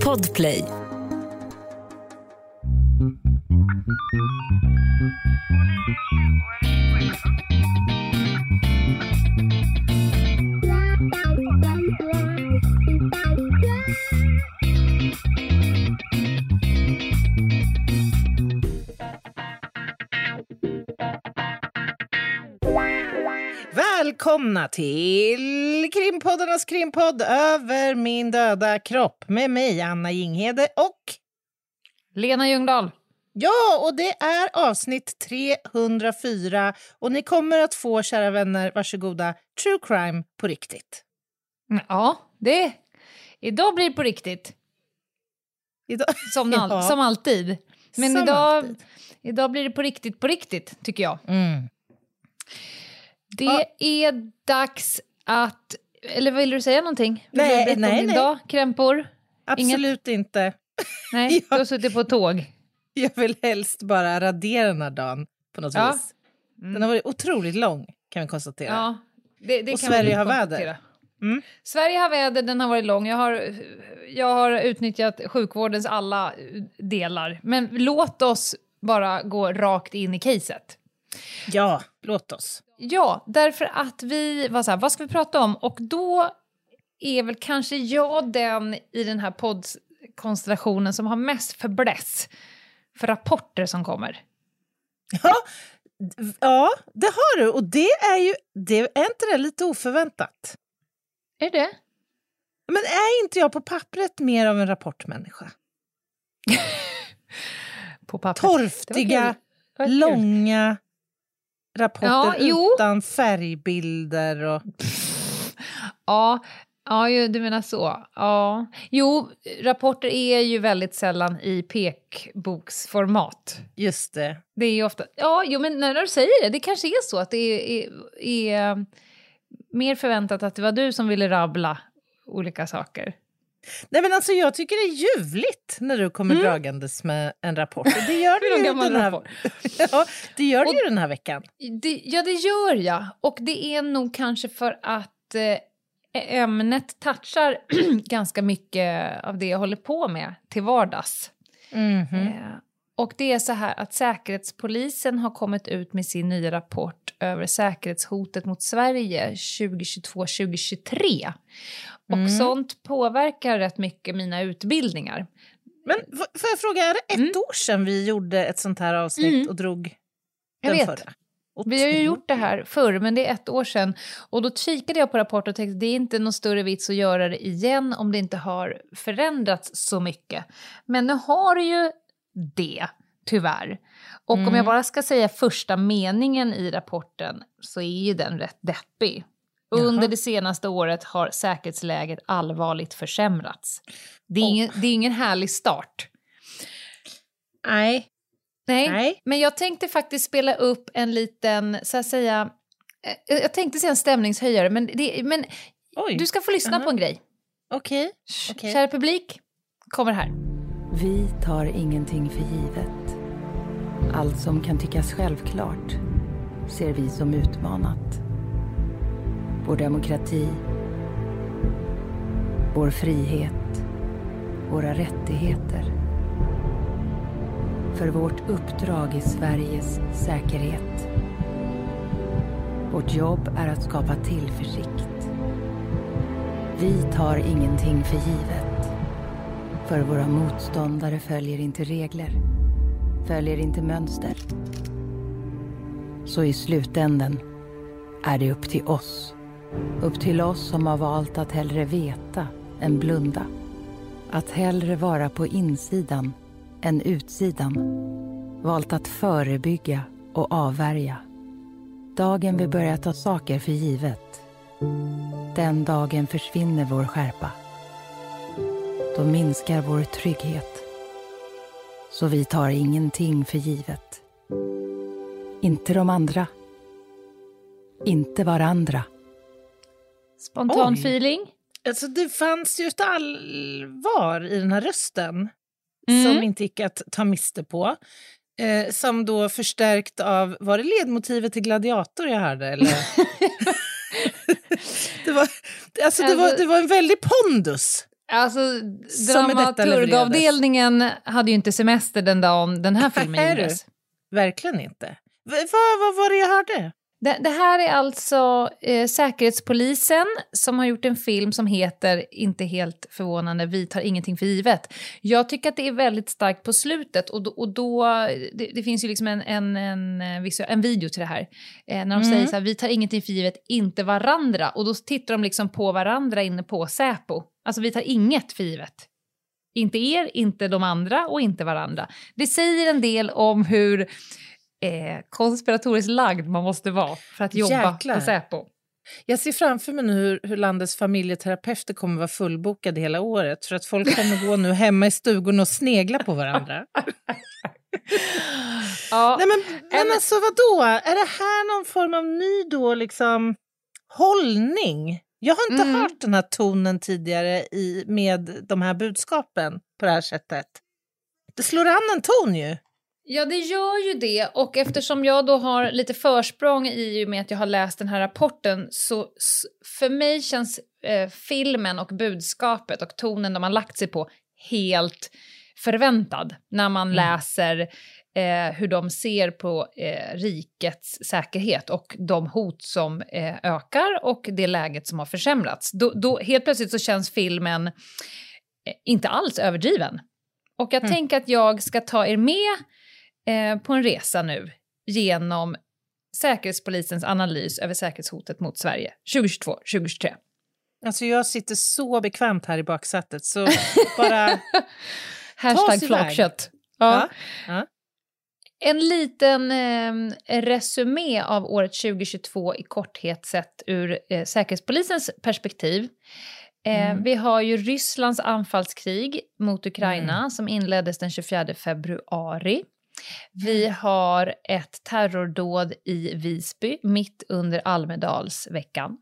Podplay. Välkomna till krimpoddarnas krimpodd Över min döda kropp med mig, Anna Jinghede och... Lena Ljungdahl. Ja, och det är avsnitt 304 och ni kommer att få, kära vänner, varsågoda, true crime på riktigt. Ja, det... Idag blir det på riktigt. Idag... Som, all, Ja. som alltid. Men Som idag, alltid. idag blir det på riktigt, på riktigt, tycker jag. Mm. Det Ja. är dags att... Eller vill du säga någonting? Vill Nej, du nej, nej. dag, krämpor? Absolut inte. Nej, Ja. du har suttit på tåg. Jag vill helst bara radera den här dagen på något Ja. vis. Den har varit otroligt lång, kan vi konstatera. Ja, det, det Och Sverige har väder. Mm. Sverige har väder, den har varit lång. Jag har, jag har utnyttjat sjukvårdens alla delar. Men låt oss bara gå rakt in i caset. Ja, låt oss. Ja, därför att vi var så här, vad ska vi prata om? Och då är väl kanske jag den i den här poddkonstellationen som har mest fäbless för rapporter som kommer. Ja, ja, det har du. Och det är ju, det, är inte det lite oförväntat? Är det? Men är inte jag på pappret mer av en rapportmänniska? På pappret. Torftiga, långa rapporter Ja, jo. utan färgbilder. Och... Ja, ja du menar så. Ja. Jo, rapporter är ju väldigt sällan i pekboksformat. Just det. Det är ju ofta... Ja, jo, men när du säger det, det kanske är så att det är, är, är mer förväntat att det var du som ville rabbla olika saker. Nej, men alltså, jag tycker det är ljuvligt när du kommer dragandes med en rapport. Och det gör du ju den här, ja, det gör du Och- ju den här veckan. Det, ja, det gör jag. Och det är nog kanske för att eh, ämnet touchar ganska mycket av det jag håller på med till vardags. Mhm. Eh, och det är så här att Säkerhetspolisen har kommit ut med sin nya rapport över säkerhetshotet mot Sverige 2022-2023. Och Mm. sånt påverkar rätt mycket mina utbildningar. Men får jag fråga, är det ett Mm. år sedan vi gjorde ett sånt här avsnitt Mm. och drog Jag den vet. förra? Vi har ju gjort det här förr, men det är ett år sedan. Och då kikade jag på rapporten och tänkte det är inte någon större vits att göra det igen om det inte har förändrats så mycket. Men nu har det ju det, tyvärr. Och om Mm. jag bara ska säga första meningen i rapporten så är ju den rätt deppig. Under Jaha. det senaste året har säkerhetsläget allvarligt försämrats. Det är, Åh. ingen, det är ingen härlig start. Nej. Nej, Nej. men jag tänkte faktiskt spela upp en liten, så att säga, eh, jag tänkte säga en stämningshöjare, men, det, men Oj, du ska få lyssna Aha. på en grej. okej. Sh- Okej. Kära publik, kommer här. Vi tar ingenting för givet. Allt som kan tyckas självklart ser vi som utmanat. Vår demokrati, vår frihet, våra rättigheter. För vårt uppdrag i Sveriges säkerhet. Vårt jobb är att skapa tillförsikt. Vi tar ingenting för givet. För våra motståndare följer inte regler, följer inte mönster. Så i slutänden är det upp till oss. Upp till oss som har valt att hellre veta än blunda. Att hellre vara på insidan än utsidan. Valt att förebygga och avvärja. Dagen vi börjar ta saker för givet. Den dagen försvinner vår skärpa då minskar vår trygghet. Så vi tar ingenting för givet. Inte de andra. Inte varandra. Spontan Oj. feeling. Alltså, det fanns ju ett allvar i den här rösten Mm. som inte gick att ta miste på. Eh, som då förstärkt av, var det ledmotivet till Gladiator jag hörde? Eller? det, var, alltså, det, var, Alltså- det var en väldig pondus Alltså, dramaturgavdelningen hade ju inte semester den dagen den här filmen gjordes. Verkligen inte. Vad, var det jag hörde? Det, det här är alltså eh, Säkerhetspolisen som har gjort en film som heter, inte helt förvånande, Vi tar ingenting för givet. Jag tycker att det är väldigt starkt på slutet och då, och då det, det finns ju liksom en, en, en, eh, en video till det här. Eh, när de Mm. säger så här, vi tar ingenting för givet, inte varandra. Och då tittar de liksom på varandra inne på Säpo. Alltså vi tar inget för givet. Inte er, inte de andra och inte varandra. Det säger en del om hur eh, konspiratoriskt lagd man måste vara för att jobba Jäklar. på Säpo. Jag ser framför mig nu hur, hur landets familjeterapeuter kommer vara fullbokade hela året för att folk kommer gå nu hemma i stugorna och snegla på varandra. Ja, Nej men, men En- alltså vadå? Är det här någon form av ny då liksom hållning? Jag har inte Mm. hört den här tonen tidigare i, med de här budskapen på det här sättet. Det slår an en ton ju. Ja, det gör ju det. Och eftersom jag då har lite försprång i och med att jag har läst den här rapporten så för mig känns eh, filmen och budskapet och tonen de har lagt sig på helt förväntad när man Mm. läser eh, hur de ser på eh, rikets säkerhet och de hot som eh, ökar och det läget som har försämrats. Då, då, helt plötsligt så känns filmen eh, inte alls överdriven. Och jag Mm. tänker att jag ska ta er med eh, på en resa nu genom Säkerhetspolisens analys över säkerhetshotet mot Sverige 2022-2023. Alltså jag sitter så bekvämt här i baksätet så bara... Hashtag flakkött. Ja. Ja. En liten eh, resumé av året 2022 i korthet sett ur eh, Säkerhetspolisens perspektiv. Eh, Mm. Vi har ju Rysslands anfallskrig mot Ukraina som inleddes den 24 februari. Vi har ett terrordåd i Visby mitt under Almedalsveckan.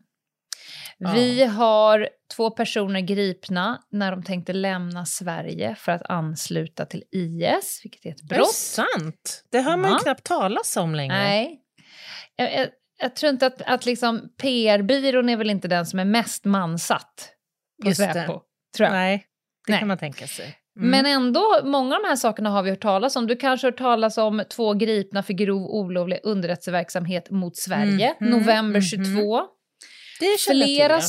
Ja. Vi har två personer gripna när de tänkte lämna Sverige för att ansluta till IS, vilket är ett Är det brott. sant? Det hör man ju Ja. knappt talas om längre. Nej. Jag, jag, jag tror inte att, att liksom PR-byrån är väl inte den som är mest mansatt på Just det. Säpo, tror jag. Nej, det Nej. kan man tänka sig. Mm. Men ändå, många av de här sakerna har vi hört talas om. Du kanske har hört talas om två gripna för grov olovlig underrättelseverksamhet mot Sverige, Mhm, november mhm. 22. Det känner jag till, Flera,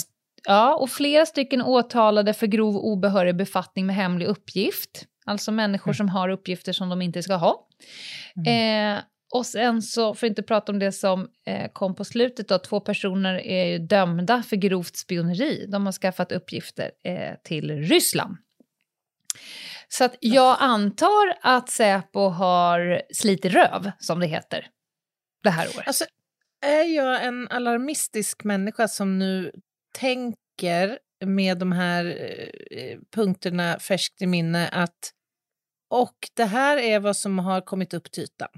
ja. och flera stycken åtalade för grov obehörig befattning med hemlig uppgift. Alltså människor Mm. som har uppgifter som de inte ska ha. Eh, och sen så, för att inte prata om det som eh, kom på slutet då, två personer är dömda för grovt spioneri. De har skaffat uppgifter eh, till Ryssland. Så att jag antar att Säpo har slitit röv, som det heter, det här året. Alltså, är jag en alarmistisk människa som nu tänker med de här eh, punkterna färskt i minne att och det här är vad som har kommit upp till ytan.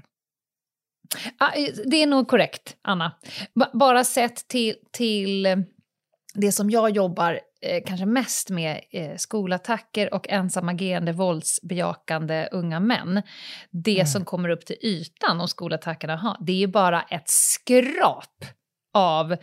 Eh, det är nog korrekt, Anna. Bara sett till, till eh, det som jag jobbar eh, kanske mest med, eh, skolattacker och ensamagerande våldsbejakande unga män. Det Mm. som kommer upp till ytan om skolattackerna har, det är ju bara ett skrap av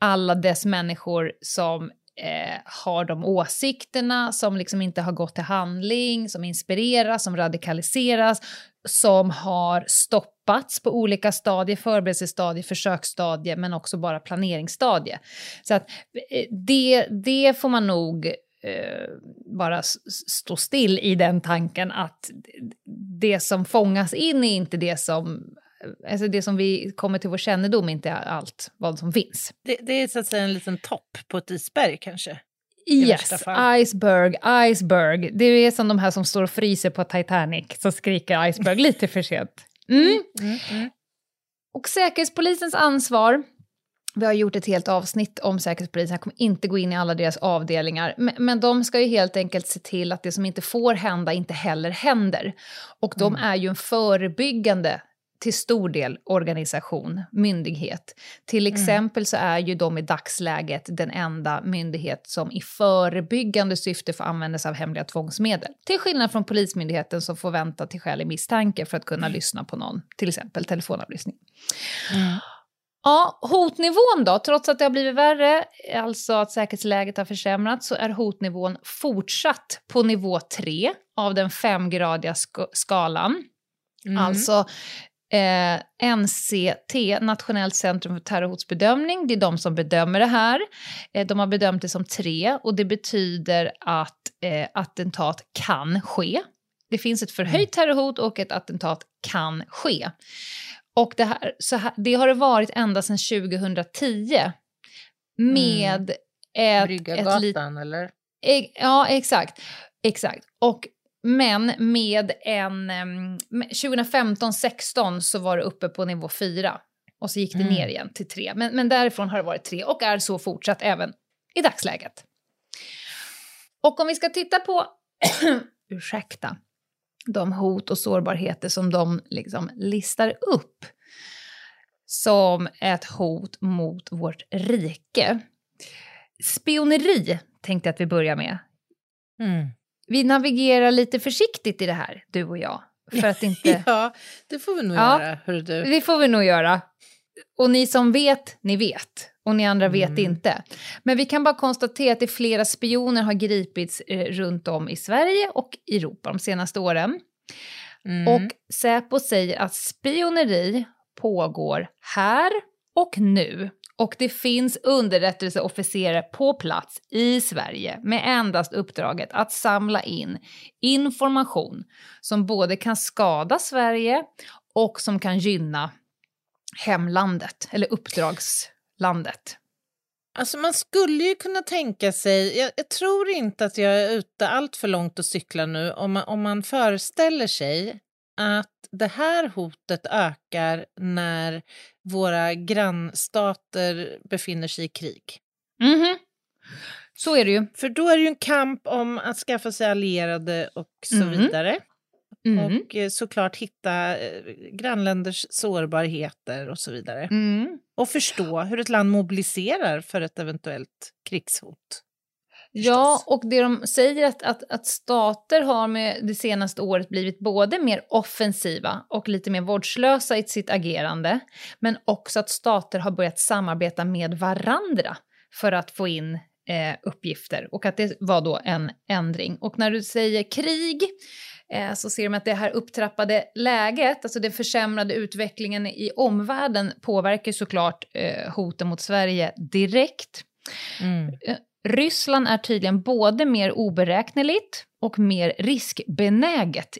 alla dess människor som eh, har de åsikterna, som liksom inte har gått till handling, som inspireras, som radikaliseras, som har stoppats på olika stadier, förberedelsestadier, försöksstadier, men också bara planeringsstadier. Så att eh, det, det får man nog eh, bara stå still i den tanken att det som fångas in är inte det som Alltså det som vi kommer till vår kännedom är inte allt vad som finns. Det, det är så att säga en liten topp på ett isberg kanske. Yes, iceberg, iceberg. Det är som de här som står och fryser på Titanic, som skriker iceberg lite för sent. Mm. Mm, mm. Och Säkerhetspolisens ansvar, vi har gjort ett helt avsnitt om Säkerhetspolisen, jag kommer inte gå in i alla deras avdelningar, men, men de ska ju helt enkelt se till att det som inte får hända inte heller händer. Och de är ju en förebyggande till stor del organisation, myndighet. Till exempel så är ju de i dagsläget den enda myndighet som i förebyggande syfte får använda sig av hemliga tvångsmedel. Till skillnad från Polismyndigheten som får vänta till skälig misstanke för att kunna lyssna på någon, till exempel telefonavlyssning. Ja, hotnivån då, trots att det har blivit värre, alltså att säkerhetsläget har försämrats, så är hotnivån fortsatt på nivå 3 av den femgradiga sk skalan. Mm. Alltså eh, NCT, Nationellt centrum för terrorhotsbedömning, det är de som bedömer det här. Eh, de har bedömt det som 3 och det betyder att eh, attentat kan ske. Det finns ett förhöjt terrorhot och ett attentat kan ske. Och det, här, så här, det har det varit ända sedan 2010. Med ett... Bryggargatan, eller? E, ja, exakt. Exakt. Och, men med en... 2015-16 så var det uppe på nivå 4. Och så gick det Mm. ner igen till 3. Men, men därifrån har det varit 3 och är så fortsatt även i dagsläget. Och om vi ska titta på... ursäkta de hot och sårbarheter som de liksom listar upp som ett hot mot vårt rike. Spioneri tänkte jag att vi börjar med. Mm. Vi navigerar lite försiktigt i det här, du och jag. För att inte... Ja, det får vi nog Ja. göra, du. Det får vi nog göra. Och ni som vet, ni vet. Och ni andra vet Mm. inte. Men vi kan bara konstatera att det flera spioner har gripits eh, runt om i Sverige och Europa de senaste åren. Mm. Och Säpo säger att spioneri pågår här och nu. Och det finns underrättelseofficerare på plats i Sverige med endast uppdraget att samla in information som både kan skada Sverige och som kan gynna hemlandet, eller uppdragslandet. Alltså man skulle ju kunna tänka sig, jag, jag tror inte att jag är ute allt för långt och cyklar nu, om man, om man föreställer sig att det här hotet ökar när våra grannstater befinner sig i krig. Mhm. Så är det ju. För då är det ju en kamp om att skaffa sig allierade och så Mm. vidare. Mm. Och eh, såklart hitta eh, grannländers sårbarheter och så vidare. Mm. Och förstå hur ett land mobiliserar för ett eventuellt krigshot. Ja, och det de säger att, att, att stater har med det senaste året blivit både mer offensiva och lite mer vårdslösa i sitt agerande, men också att stater har börjat samarbeta med varandra för att få in eh, uppgifter och att det var då en ändring. Och när du säger krig eh, så ser de att det här upptrappade läget, alltså den försämrade utvecklingen i omvärlden påverkar såklart eh, hoten mot Sverige direkt. Mm. Ryssland är tydligen både mer oberäkneligt och mer riskbenäget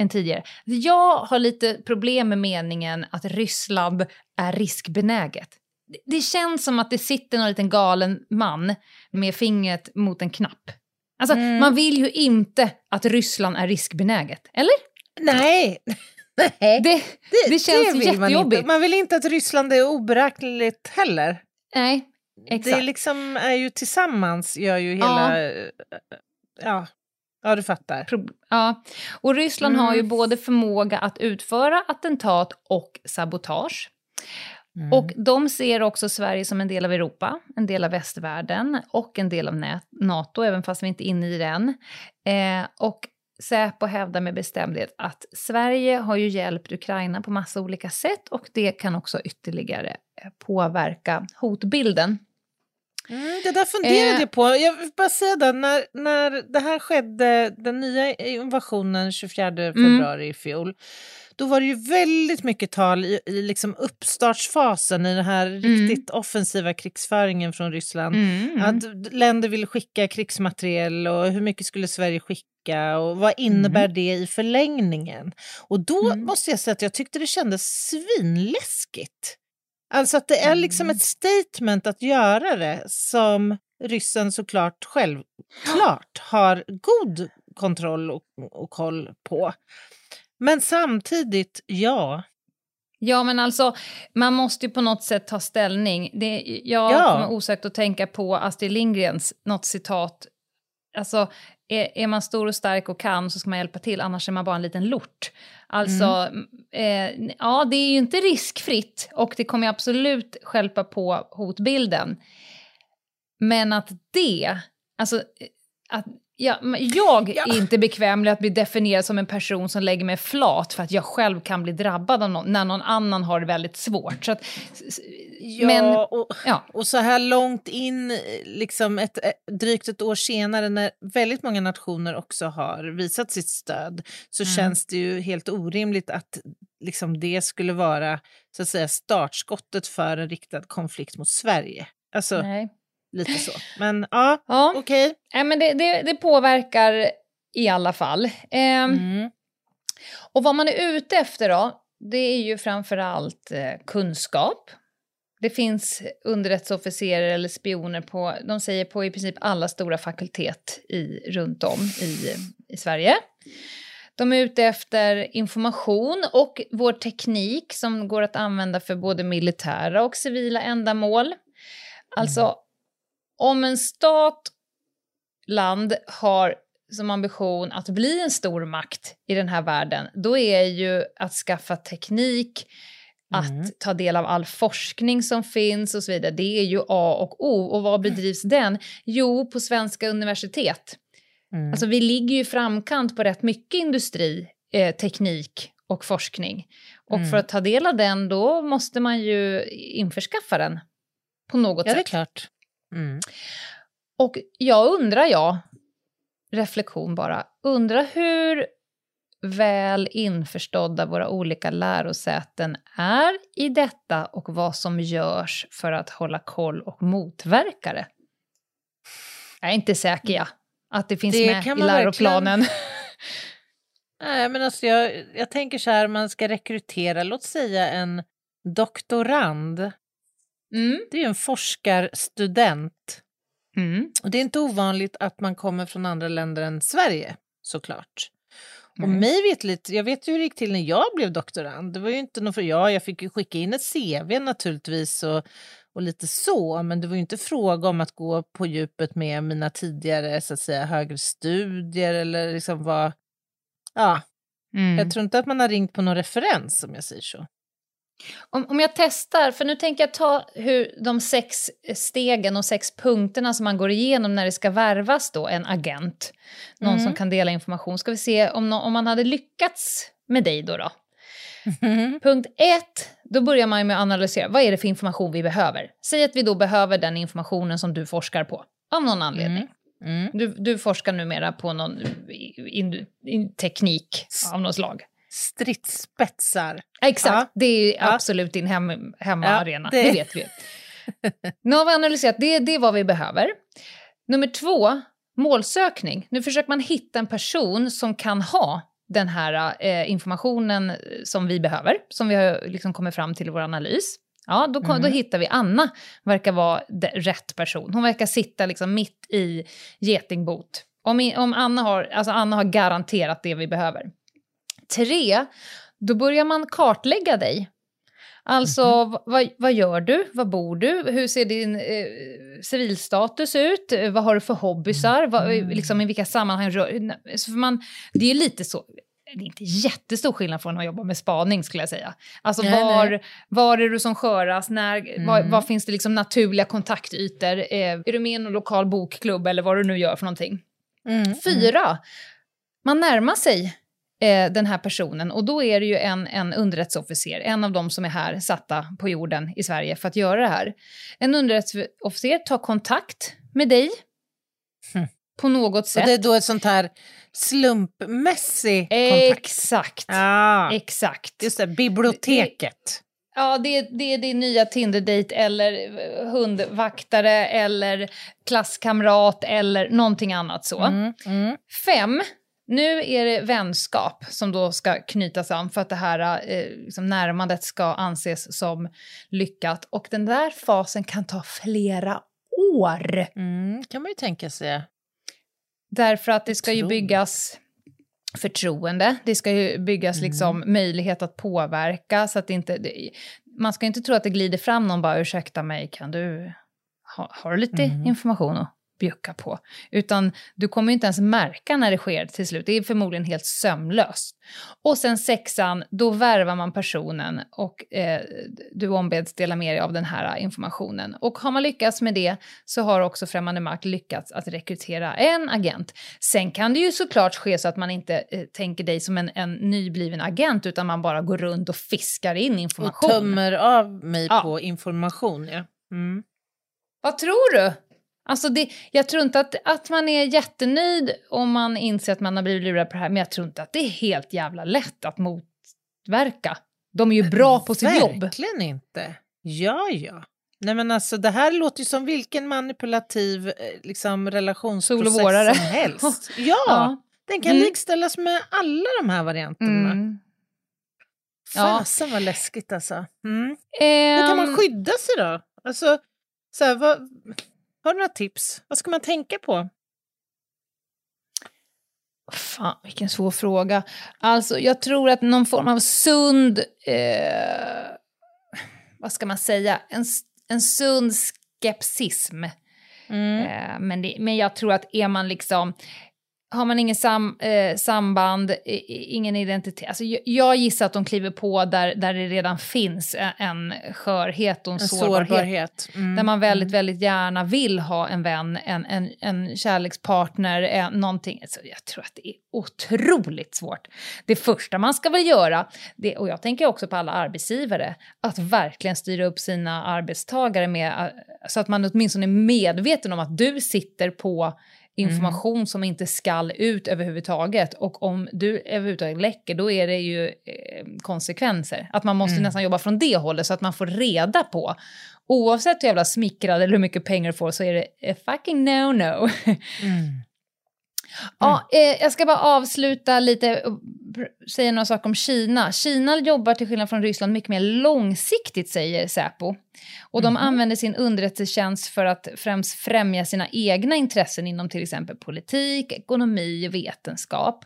än tidigare. Jag har lite problem med meningen att Ryssland är riskbenäget. Det- Det känns som att det sitter någon liten galen man med fingret mot en knapp. Alltså, Mm. man vill ju inte att Ryssland är riskbenäget, eller? Nej, Nej. Det, det känns man, jättejobbigt. inte. man vill inte att Ryssland är oberäkneligt heller. nej, Det exakt. är liksom är ju tillsammans gör ju hela... Ja, ja, ja du fattar. Ja, och Ryssland har ju Mm. både förmåga att utföra attentat och sabotage. Mm. Och de ser också Sverige som en del av Europa, en del av västvärlden och en del av NATO, även fast vi inte är inne i den. Eh, och Säpo hävdar med bestämdhet att Sverige har ju hjälpt Ukraina på massa olika sätt och det kan också ytterligare eh, påverka hotbilden. Mm, det där funderade Eh. jag på. Jag vill bara säga det, när, när det här skedde, den nya invasionen 24 februari i fjol, då var det ju väldigt mycket tal i, i liksom uppstartsfasen i den här riktigt offensiva krigsföringen från Ryssland. Mm. Att länder ville skicka krigsmateriel och hur mycket skulle Sverige skicka och vad innebär det i förlängningen? Och då Mm. måste jag säga att jag tyckte det kändes svinläskigt. Alltså att det är liksom Mm. ett statement att göra det som ryssen såklart självklart har god kontroll och, och koll på. Men samtidigt, ja. Ja, men alltså, man måste ju på något sätt ta ställning. Det, jag Ja. kommer osökt att tänka på Astrid Lindgrens, något citat. Alltså, är, är man stor och stark och kan så ska man hjälpa till, annars är man bara en liten lort. Alltså, eh, ja, det är ju inte riskfritt och det kommer absolut skälpa på hotbilden. Men att det, alltså, eh, att Ja, jag är inte bekväm med att bli definierad som en person som lägger mig flat för att jag själv kan bli drabbad av någon, när någon annan har det väldigt svårt. Så att, Ja, men, och, ja. och så här långt in, liksom ett, ett, drygt ett år senare, när väldigt många nationer också har visat sitt stöd, så Mm. känns det ju helt orimligt att liksom, det skulle vara så att säga, startskottet för en riktad konflikt mot Sverige. Alltså, Nej. Lite så. Men ja, Ja, okej. nej, men det, det, det påverkar i alla fall. Ehm, Mm. Och vad man är ute efter då, det är ju framför allt eh, kunskap. Det finns underrättelseofficerare eller spioner på, de säger på i princip alla stora fakultet i, runt om i, i Sverige. De är ute efter information och vår teknik som går att använda för både militära och civila ändamål. Alltså, om en stat, land, har som ambition att bli en stor makt i den här världen, då är ju att skaffa teknik, Mm. att ta del av all forskning som finns och så vidare, det är ju A och O. Och var bedrivs den? Jo, på svenska universitet. Mm. Alltså vi ligger ju i framkant på rätt mycket industri, eh, teknik och forskning. Och Mm. för att ta del av den, då måste man ju införskaffa den på något ja, det är sätt. klart. Mm. Och jag undrar, jag, reflektion bara, undrar hur väl införstådda våra olika lärosäten är i detta och vad som görs för att hålla koll och motverka det. Jag är inte säker, ja. Att det finns Det med i läroplanen. Nej, men alltså jag, jag tänker så här, man ska rekrytera, låt säga en doktorand. Mm. Det är en forskarstudent. Mm. Och det är inte ovanligt att man kommer från andra länder än Sverige, såklart. Och Nej. mig vet lite, jag vet ju hur det gick till när jag blev doktorand. Det var ju inte något för jag, jag fick ju skicka in ett CV naturligtvis och, och lite så, men det var ju inte fråga om att gå på djupet med mina tidigare så att säga högre studier eller liksom vad, ja, Mm. jag tror inte att man har ringt på någon referens om jag säger så. Om, om jag testar, för nu tänker jag ta hur de sex stegen och sex punkterna som man går igenom när det ska värvas då en agent, någon Mm. som kan dela information. Ska vi se om, om man hade lyckats med dig då. då. Punkt ett, då börjar man ju med att analysera. Vad är det för information vi behöver? Säg att vi då behöver den informationen som du forskar på, av någon anledning. Mm. Du, du forskar numera på någon in, in, teknik av något slag. Stridsspetsar. Exakt, Ja. det är absolut din hem, hemmaarena. Ja, det... det- vet vi. nu har vi analyserat, det, det är vad vi behöver. Nummer två, målsökning. Nu försöker man hitta en person som kan ha den här eh, informationen som vi behöver, som vi har liksom kommit fram till i vår analys. Ja, då, kom, Mm. då hittar vi Anna, verkar vara de, rätt person. Hon verkar sitta liksom mitt i getingbot. Om, om Anna, har, alltså Anna har garanterat det vi behöver. Tre, då börjar man kartlägga dig. Alltså, v- vad, vad gör du? Var bor du? Hur ser din eh, civilstatus ut? Eh, Vad har du för hobbysar? Vad, Mm. liksom, I vilka sammanhang rör man, Det är lite så... Det är inte jättestor skillnad från att jobba med spaning skulle jag säga. Alltså Nej, var, nej. var är du som sköras? När, var, Mm. var finns det liksom naturliga kontaktytor? Eh, är du med i någon lokal bokklubb eller vad du nu gör för någonting? Mm. Fyra, man närmar sig eh, den här personen och då är det ju en, en underrättelseofficer, en av de som är här satta på jorden i Sverige för att göra det här. En underrättelseofficer tar kontakt med dig Hmm. på något Och sätt. det är då ett sånt här slumpmässig kontakt. Exakt. Ah, Exakt. just det, biblioteket. Ja, det, det är din nya Tinder-dejt eller eh, hundvaktare eller klasskamrat eller någonting annat så. Mm, mm. Fem, nu är det vänskap som då ska knytas an för att det här eh, liksom närmandet ska anses som lyckat. Och den där fasen kan ta flera år. Mm, kan man ju tänka sig. Därför att det ska ju byggas förtroende, det ska ju byggas Mm. liksom möjlighet att påverka så att det inte... Det, man ska inte tro att det glider fram någon bara ursäkta mig, kan du... Ha, har du lite Mm. information att bjucka på. Utan du kommer inte ens märka när det sker till slut. Det är förmodligen helt sömlöst. Och sen sexan, då värvar man personen och eh, du ombeds dela med dig av den här informationen. Och har man lyckats med det så har också främmande makt lyckats att rekrytera en agent. Sen kan det ju såklart ske så att man inte eh, tänker dig som en, en nybliven agent utan man bara går runt och fiskar in information. Och tömmer av mig ja. på information, ja. Mm. Vad tror du? Alltså det, jag tror inte att, att man är jättenöjd om man inser att man har blivit lurad på det här, men jag tror inte att det är helt jävla lätt att motverka. De är ju bra på sitt Verkligen jobb. Verkligen inte. Ja, ja. Nej men alltså det här låter ju som vilken manipulativ eh, liksom, relationsprocess som helst. Ja, ja. den kan mm. likställas med alla de här varianterna. Mm. Fasen ja. vad läskigt alltså. Mm. Um, Hur kan man skydda sig då? Alltså, så här, vad, har du några tips? Vad ska man tänka på? Fan, vilken svår fråga. Alltså, jag tror att någon form av sund... Eh, vad ska man säga? En, en sund skepsism. Mm. Eh, men, det, men jag tror att är man liksom har man ingen sam, eh, samband, ingen identitet. Alltså, jag, gissar att de kliver på där, där det redan finns en, skörhet och en, en sårbarhet. sårbarhet. Mm. Där man väldigt, mm. väldigt gärna vill ha en vän, en, en, en kärlekspartner, en, någonting. Alltså, jag tror att det är otroligt svårt. Det första man ska väl göra, det, och jag tänker också på alla arbetsgivare, att verkligen styra upp sina arbetstagare med, så att man åtminstone är medveten om att du sitter på. Information mm. som inte skall ut överhuvudtaget. Och om du överhuvudtaget läcker, då är det ju eh, konsekvenser. Att man måste mm. nästan jobba från det hållet så att man får reda på. Oavsett hur jävla smickrad eller hur mycket pengar du får så är det a fucking no-no. Mm. Ja, mm. eh, jag ska bara avsluta lite och säga några saker om Kina. Kina jobbar till skillnad från Ryssland mycket mer långsiktigt, säger Säpo. Och de mm. använder sin underrättelsetjänst för att främst främja sina egna intressen inom till exempel politik, ekonomi och vetenskap.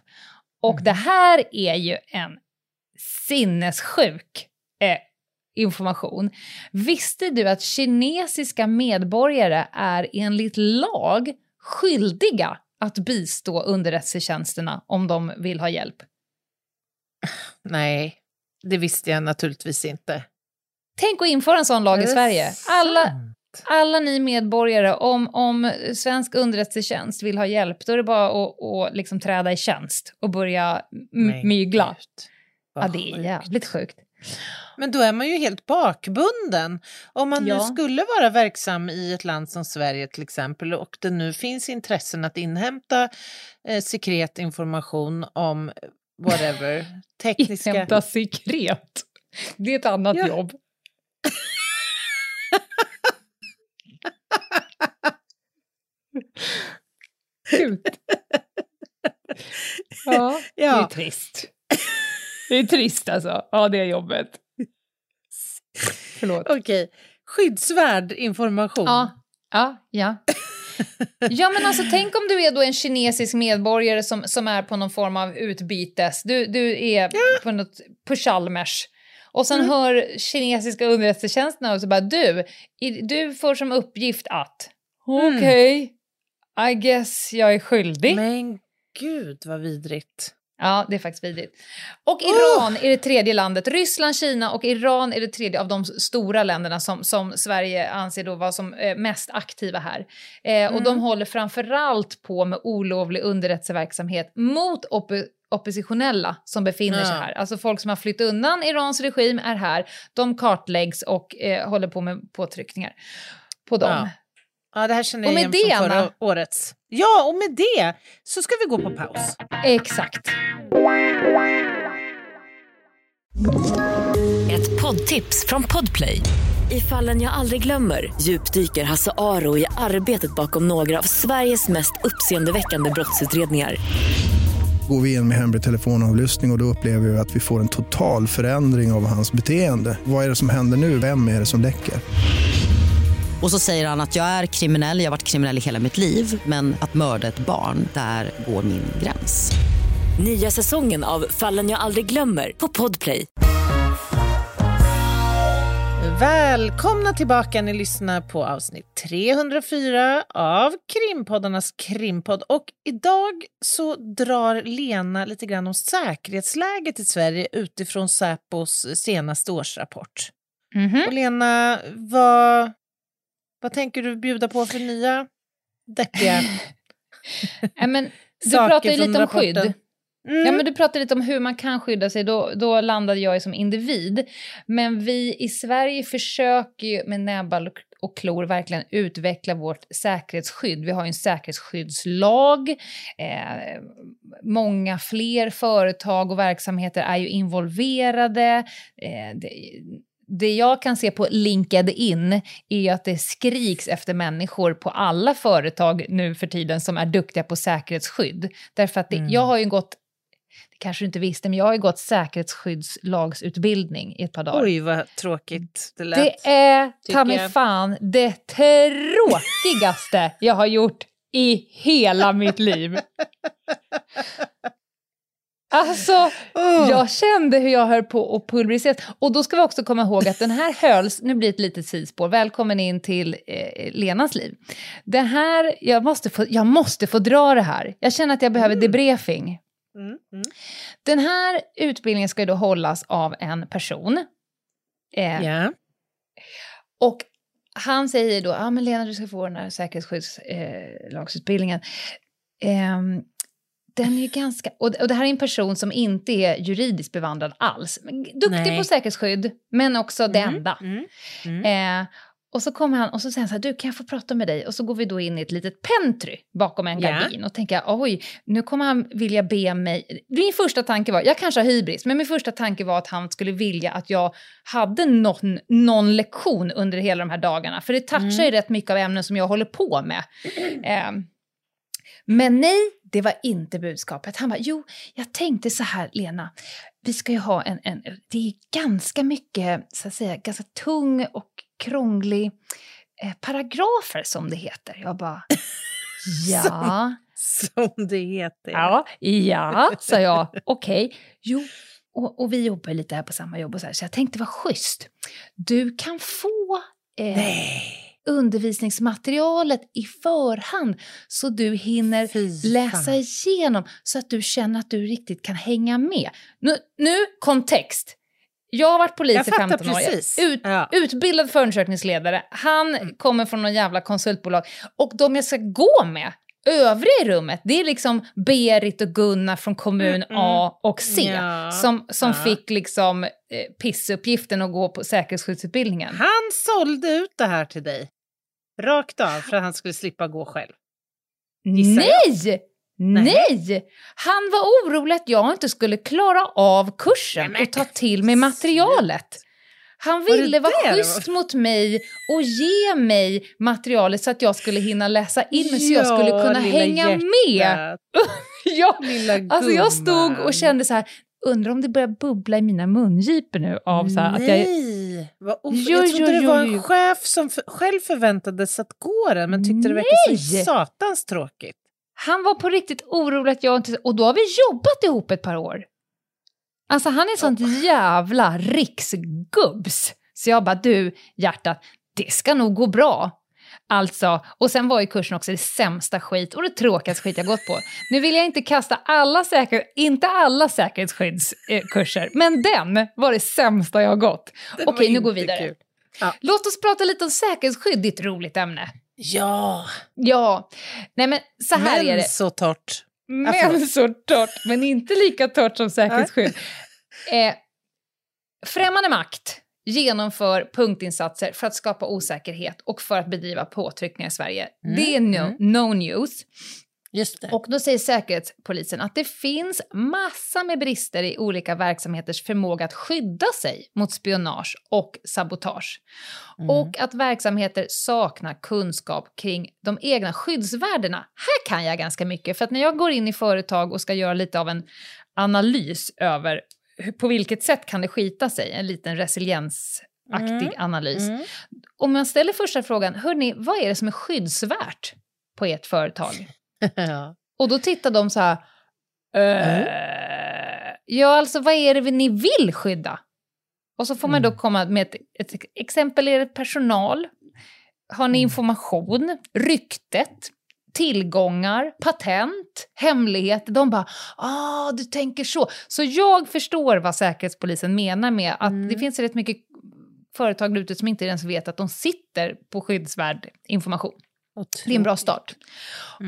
Och mm. det här är ju en sinnessjuk eh, information. Visste du att kinesiska medborgare är enligt lag skyldiga att bistå underrättelsetjänsterna om de vill ha hjälp? Nej, det visste jag naturligtvis inte. Tänk att införa en sån lag i Sverige. Alla, alla ni medborgare, om, om svensk underrättelsetjänst vill ha hjälp, då är det bara att, att liksom träda i tjänst och börja mygla. Ja, det är jävligt sjukt. Men då är man ju helt bakbunden. Om man ja. nu skulle vara verksam i ett land som Sverige till exempel och det nu finns intressen att inhämta eh, sekret information om whatever, tekniska... Inhämta sekret? Det är ett annat ja. jobb. Gud. Ja, ja, det är trist. Det är trist alltså. Ja, det är jobbet. Förlåt. Okej. Okay. Skyddsvärd information. Ja. Ja, ja. ja, men alltså tänk om du är då en kinesisk medborgare som, som är på någon form av utbytes. Du, du är ja. på, något, på Chalmers. Och sen mm. hör kinesiska underrättelsetjänsterna och så bara du, du får som uppgift att. Mm. Okej, okay, I guess jag är skyldig. Men gud vad vidrigt. Ja, det är faktiskt vidrigt. Och Iran oh! är det tredje landet. Ryssland, Kina och Iran är det tredje av de stora länderna som, som Sverige anser då vara som eh, mest aktiva här. Eh, mm. Och de mm. håller framförallt på med olovlig underrättelseverksamhet mot op oppositionella som befinner sig här. Alltså folk som har flytt undan Irans regim är här. De kartläggs och eh, håller på med påtryckningar på dem. Ja. Ja, det här känner jag igen från förra årets. Ja, och med det så ska vi gå på paus. Exakt. Ett poddtips från Podplay. I fallen jag aldrig glömmer djupdyker Hasse Aro i arbetet bakom några av Sveriges mest uppseendeväckande brottsutredningar. Går vi in med hemlig telefonavlyssning och, och då upplever vi att vi får en total förändring av hans beteende. Vad är det som händer nu? Vem är det som läcker? Och så säger han att jag är kriminell, jag har varit kriminell i hela mitt liv men att mörda ett barn, där går min gräns. Nya säsongen av Fallen jag aldrig glömmer på Podplay. Välkomna tillbaka, ni lyssnar på avsnitt 304 av Krimpoddarnas krimpodd. Och idag så drar Lena lite grann om säkerhetsläget i Sverige utifrån Säpos senaste årsrapport. Mhm. Och Lena, vad, vad tänker du bjuda på för nya deppiga Ja, men, du saker pratar ju lite om rapporten? skydd. Mm. Ja, men du pratade lite om hur man kan skydda sig, då, då landade jag som individ. Men vi i Sverige försöker ju med näbbar och- och klor verkligen utveckla vårt säkerhetsskydd. Vi har ju en säkerhetsskyddslag. Eh, många fler företag och verksamheter är ju involverade. Eh, det, det jag kan se på LinkedIn är att det skriks efter människor på alla företag nu för tiden som är duktiga på säkerhetsskydd. Därför att det, Mm. jag har ju gått, det kanske du inte visste, men jag har ju gått säkerhetsskyddslagsutbildning i ett par dagar. Oj, vad tråkigt det lät. Det är ta mig fan det tråkigaste jag har gjort i hela mitt liv. Alltså, Åh. jag kände hur jag höll på att pulveriseras. Och då ska vi också komma ihåg att den här hölls, nu blir det ett litet sidospår, välkommen in till eh, Lenas liv. Det här, jag måste, få, jag måste få dra det här. Jag känner att jag behöver debriefing. Mm, mm. Den här utbildningen ska ju då hållas av en person. Eh, Ja. Och han säger då, ja ah, men Lena du ska få den här säkerhetsskyddslagsutbildningen. Ehm, den är ganska, och, och det här är en person som inte är juridiskt bevandrad alls. Duktig Nej. på säkerhetsskydd, men också det enda. Mm, mm. Eh, och så kommer han och så säger han så här, du kan jag få prata med dig? Och så går vi då in i ett litet pentry bakom en gardin och tänker, oj, nu kommer han vilja be mig... Min första tanke var, jag kanske har hybris, men min första tanke var att han skulle vilja att jag hade någon, någon lektion under hela de här dagarna. För det touchar ju rätt mycket av ämnen som jag håller på med. Eh, men nej, det var inte budskapet. Han bara, jo, jag tänkte så här, Lena, vi ska ju ha en, en det är ganska mycket, så att säga, ganska tung och krånglig eh, paragrafer som det heter. Jag bara, ja, Som det heter. ja, ja, sa jag, okej, jo, och, och vi jobbar lite här på samma jobb och så här, så jag tänkte vad schysst. Du kan få eh, Nej. Undervisningsmaterialet i förhand så du hinner Fy läsa fan. igenom så att du känner att du riktigt kan hänga med. Nu, nu kontext. Jag har varit polis Jag i fattar 15 år. Ut, Ja. Utbildad förundersökningsledare. Han Mm. kommer från någon jävla konsultbolag. Och de jag ska gå med, övriga i rummet, det är liksom Berit och Gunnar från kommun Mm, mm. A och C. Ja. Som, som Ja. fick liksom eh, pissuppgiften att gå på säkerhetsskyddsutbildningen. Han sålde ut det här till dig. Rakt av för att han skulle slippa gå själv. gissar Nej! Nej! Han var orolig att jag inte skulle klara av kursen Nej, och ta till mig materialet. Han Var ville vara det det schysst mot mig och ge mig materialet så att jag skulle hinna läsa in mig så jag skulle kunna hänga med. hjärtat, Ja, Lilla alltså jag stod gumman. och kände så här, undrar om det börjar bubbla i mina mungipor nu av så här att jag... Nej! Vad of- Jo, jag trodde jo, det var en jo. chef som f- själv förväntades att gå den men tyckte det verkade så Nej! satans tråkigt. Han var på riktigt orolig att jag inte... Och då har vi jobbat ihop ett par år. Alltså han är sånt jävla riksgubbs. Så jag bara, du hjärtat, det ska nog gå bra. Alltså, och sen var ju kursen också det sämsta skit och det tråkigaste skit jag gått på. Nu vill jag inte kasta alla säker, inte alla säkerhetsskyddskurser, men den var det sämsta jag har gått. Den Okej, nu går vi vidare. Ja. Låt oss prata lite om säkerhetsskydd, ditt roligt ämne. Ja, Ja, nej men så här är men det. så torrt. Men så torrt, men inte lika torrt som säkerhetsskydd. eh, främmande makt genomför punktinsatser för att skapa osäkerhet och för att bedriva påtryckningar i Sverige. Mm, Det är no, mm. no news. Just det. Och då säger Säkerhetspolisen att det finns massa med brister i olika verksamheters förmåga att skydda sig mot spionage och sabotage. Mm. Och att verksamheter saknar kunskap kring de egna skyddsvärdena. Här kan jag ganska mycket, för att när jag går in i företag och ska göra lite av en analys över på vilket sätt kan det skita sig, en liten resiliensaktig Mm. analys. Mm. Om jag ställer första frågan, hörni, vad är det som är skyddsvärt på ert företag? ja. Och då tittar de så här, Mm. "Eh, ja alltså vad är det ni vill skydda? Och så får man då komma med ett, ett exempel. Är det personal? Har ni information? Ryktet? Tillgångar? Patent? Hemligheter? De bara ah, du tänker så. Så jag förstår vad Säkerhetspolisen menar med att det finns rätt mycket företag ute som inte ens vet att de sitter på skyddsvärd information. Det är en bra start.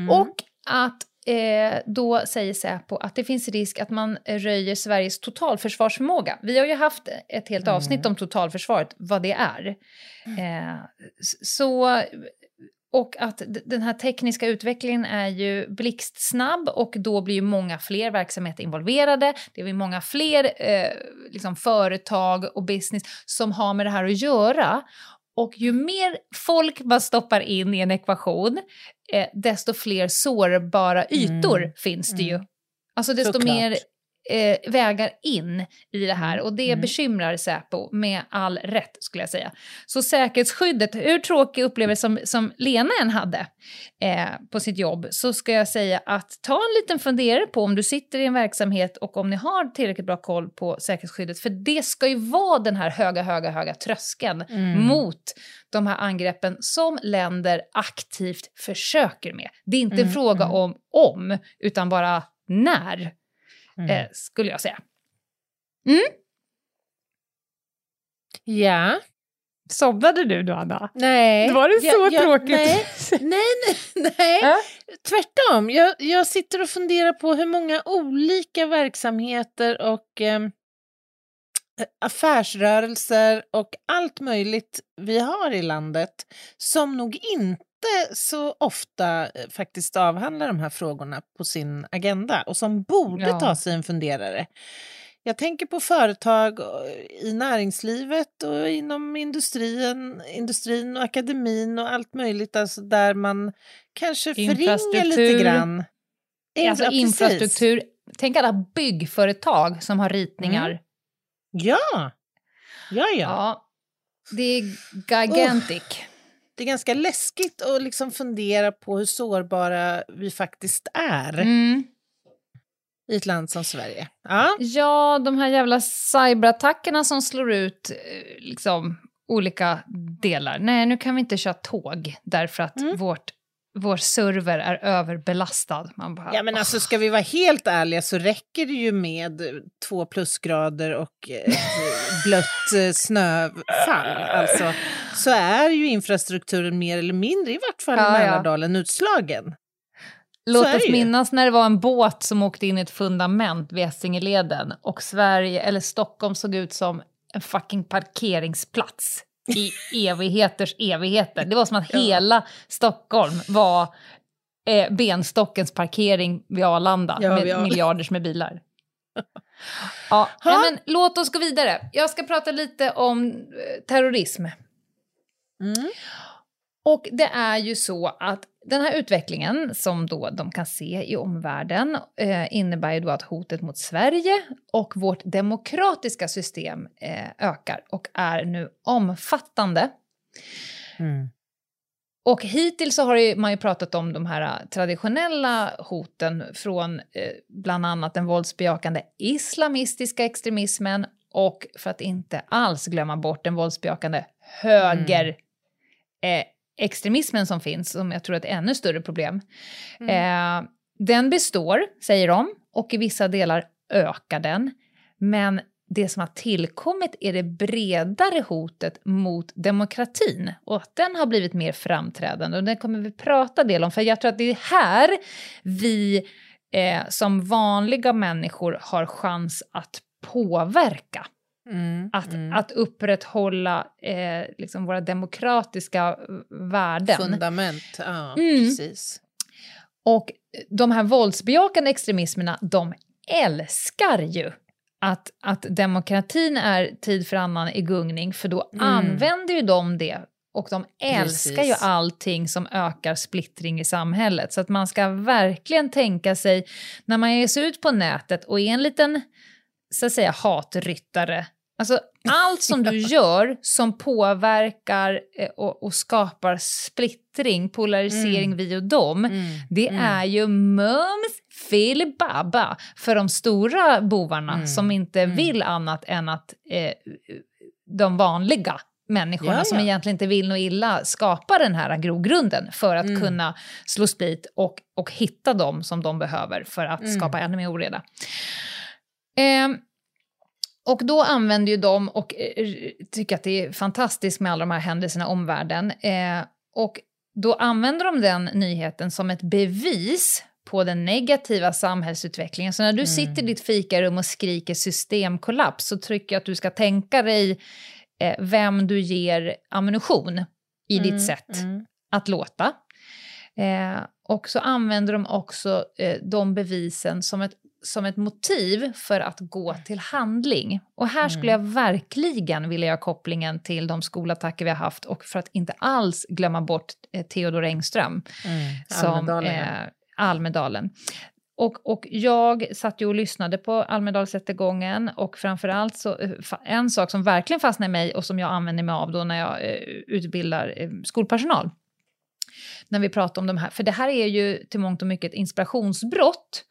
Och att eh, då säger Säpo att det finns risk att man röjer Sveriges totalförsvarsförmåga. Vi har ju haft ett helt avsnitt om totalförsvaret, vad det är. Eh, s- så, och att den här tekniska utvecklingen är ju blixtsnabb och då blir ju många fler verksamheter involverade. Det blir många fler eh, liksom företag och business som har med det här att göra. Och ju mer folk man stoppar in i en ekvation, eh, desto fler sårbara ytor finns det ju. Alltså desto Såklart. mer eh, vägar in i det här och det Mm. bekymrar Säpo med all rätt skulle jag säga. Så säkerhetsskyddet, hur tråkig upplevelse som, som Lena än hade eh, på sitt jobb så ska jag säga att ta en liten funderare på om du sitter i en verksamhet och om ni har tillräckligt bra koll på säkerhetsskyddet för det ska ju vara den här höga, höga, höga tröskeln Mm. mot de här angreppen som länder aktivt försöker med. Det är inte en Mm, fråga mm. om om, utan bara när, Mm. eh, skulle jag säga. Ja. Somnade du då, Anna? Nej. Var det så jag- tråkigt? Nej, nej, nej. nej. Ja. Tvärtom. Jag, jag sitter och funderar på hur många olika verksamheter och eh, affärsrörelser och allt möjligt vi har i landet som nog inte så ofta eh, faktiskt avhandlar de här frågorna på sin agenda och som borde Ja. ta sig en funderare. Jag tänker på företag eh, i näringslivet och inom industrin, industrin och akademin och allt möjligt alltså där man kanske förringar lite grann. In- Alltså ja, infrastruktur. Tänk alla byggföretag som har ritningar. Ja, ja, ja. Ja, det är gigantic. Det är ganska läskigt att liksom fundera på hur sårbara vi faktiskt är Mm. i ett land som Sverige. Ja, Ja, de här jävla cyberattackerna som slår ut eh, liksom, olika delar. Nej, nu kan vi inte köra tåg därför att Mm. vårt, vår server är överbelastad. Man bara, ja men alltså ska vi vara helt ärliga så räcker det ju med två plusgrader och ett blött eh, snöfall. Alltså, så är ju infrastrukturen mer eller mindre, i vart fall i Ja, ja. Mälardalen, utslagen. Låt oss minnas när det var en båt som åkte in i ett fundament vid Essingeleden och Sverige, eller Stockholm såg ut som en fucking parkeringsplats i evigheters evigheter. Det var som att Ja. hela Stockholm var eh, benstockens parkering vid Arlanda Ja, med miljarders med bilar. Ja, nej, men låt oss gå vidare. Jag ska prata lite om eh, terrorism. Mm. Och det är ju så att den här utvecklingen som då de kan se i omvärlden eh, innebär ju då att hotet mot Sverige och vårt demokratiska system eh, ökar och är nu omfattande. Mm. Och hittills så har man ju pratat om de här eh, traditionella hoten från eh, bland annat den våldsbejakande islamistiska extremismen och för att inte alls glömma bort den våldsbejakande höger eh, extremismen som finns, som jag tror är ett ännu större problem. Eh, den består, säger de, och i vissa delar ökar den. Men det som har tillkommit är det bredare hotet mot demokratin och att den har blivit mer framträdande. Och det kommer vi prata del om, för jag tror att det är här vi eh, som vanliga människor har chans att påverka. Mm. Att, mm. att upprätthålla eh, liksom våra demokratiska eh, värden. Fundament, ja Mm. precis. Och de här våldsbejakande extremismerna, de älskar ju att, att demokratin är tid för annan i gungning, för då Mm. använder ju de det. Och de älskar ju Precis. allting som ökar splittring i samhället. Så att man ska verkligen tänka sig, när man ger sig ut på nätet och är en liten, så att säga, hatryttare, Alltså allt som du gör som påverkar eh, och, och skapar splittring, polarisering Mm. vi och dem, Mm. det Mm. är ju mums filibabba för de stora bovarna Mm. som inte Mm. vill annat än att eh, de vanliga människorna Ja, som ja. egentligen inte vill något illa skapar den här grogrunden för att Mm. kunna slå split och, och hitta dem som de behöver för att skapa ännu mer oreda. Ehm, och då använder ju de och eh, tycker att det är fantastiskt med alla de här händelserna i omvärlden. Eh, och då använder de den nyheten som ett bevis på den negativa samhällsutvecklingen. Så när du sitter i ditt fikarum och skriker systemkollaps så tycker jag att du ska tänka dig eh, vem du ger ammunition i Mm, ditt sätt mm. att låta. Eh, och så använder de också eh, de bevisen som ett, som ett motiv för att gå till handling. Och här skulle jag verkligen vilja göra kopplingen till de skolattacker vi har haft och för att inte alls glömma bort eh, Theodor Engström Mm. som Almedalen, eh, Almedalen. Och, och jag satt ju och lyssnade på Almedalsrättegången och framförallt så, eh, en sak som verkligen fastnade i mig och som jag använder mig av då när jag eh, utbildar eh, skolpersonal. När vi pratar om de här, för det här är ju till mångt och mycket ett inspirationsbrott.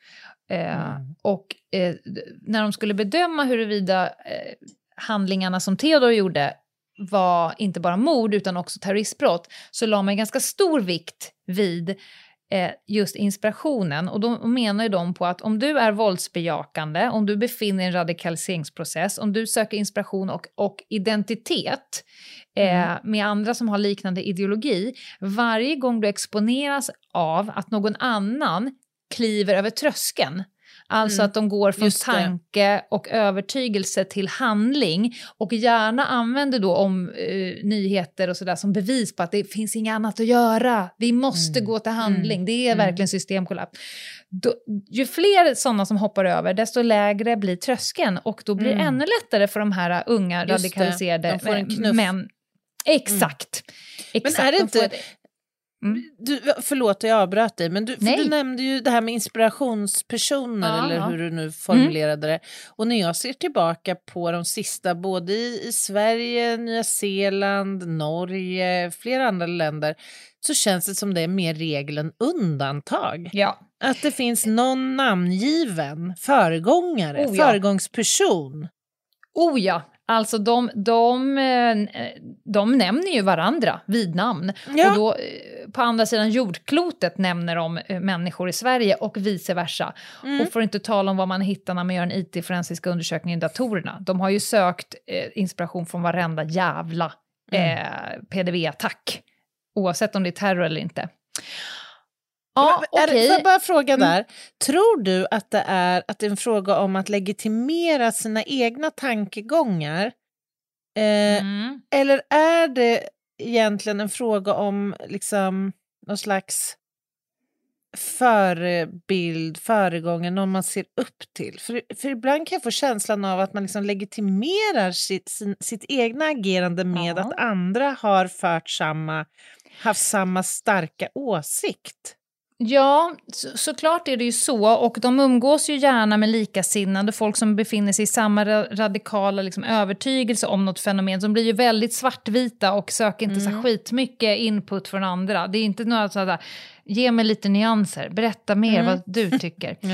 Eh, Mm. Och eh, när de skulle bedöma huruvida eh, handlingarna som Theodor gjorde var inte bara mord utan också terroristbrott så la man ganska stor vikt vid eh, just inspirationen. Och då menar ju de på att om du är våldsbejakande, om du befinner dig i en radikaliseringsprocess, om du söker inspiration och, och identitet eh, med andra som har liknande ideologi, varje gång du exponeras av att någon annan kliver över tröskeln, alltså Mm. att de går från tanke och övertygelse till handling och gärna använder då om eh, nyheter och sådär som bevis på att det finns inget annat att göra. Vi måste Mm. gå till handling. Mm. Det är Mm. verkligen systemkollaps. Då, ju fler sådana som hoppar över, desto lägre blir tröskeln och då blir det Mm. ännu lättare för de här unga Just radikaliserade De män. Exakt. Exakt. är det de inte- det. Mm. Du, förlåt, jag avbröt dig, men du, du nämnde ju det här med inspirationspersoner, Ja, eller hur du nu formulerade det. Och när jag ser tillbaka på de sista, både i, i Sverige, Nya Zeeland, Norge, flera andra länder, så känns det som det är mer regel än undantag. Ja. Att det finns någon namngiven föregångare, Oh, ja. föregångsperson. Oh ja, alltså de, de, eh, de nämner ju varandra vid namn. Ja. Och då, eh, på andra sidan jordklotet nämner de eh, människor i Sverige och vice versa. Mm. Och att inte tala om vad man hittar när man gör en IT-forensisk undersökning i datorerna. De har ju sökt eh, inspiration från varenda jävla Mm. eh, PDV-attack. Oavsett om det är terror eller inte. Ja, okej. Får jag bara fråga Mm. där, tror du att det, är, att det är en fråga om att legitimera sina egna tankegångar? Eh, Mm. Eller är det egentligen en fråga om liksom någon slags förebild, föregångare, någon man ser upp till? För, för ibland kan jag få känslan av att man liksom legitimerar sitt, sin, sitt egna agerande med Ja. att andra har fört samma, haft samma starka åsikt. Ja, så, såklart är det ju så. Och de umgås ju gärna med likasinnade, folk som befinner sig i samma ra- radikala liksom, övertygelse om något fenomen. De blir ju väldigt svartvita och söker inte så Mm. skitmycket input från andra. Det är inte några sådär, ge mig lite nyanser, berätta mer Mm. vad du tycker.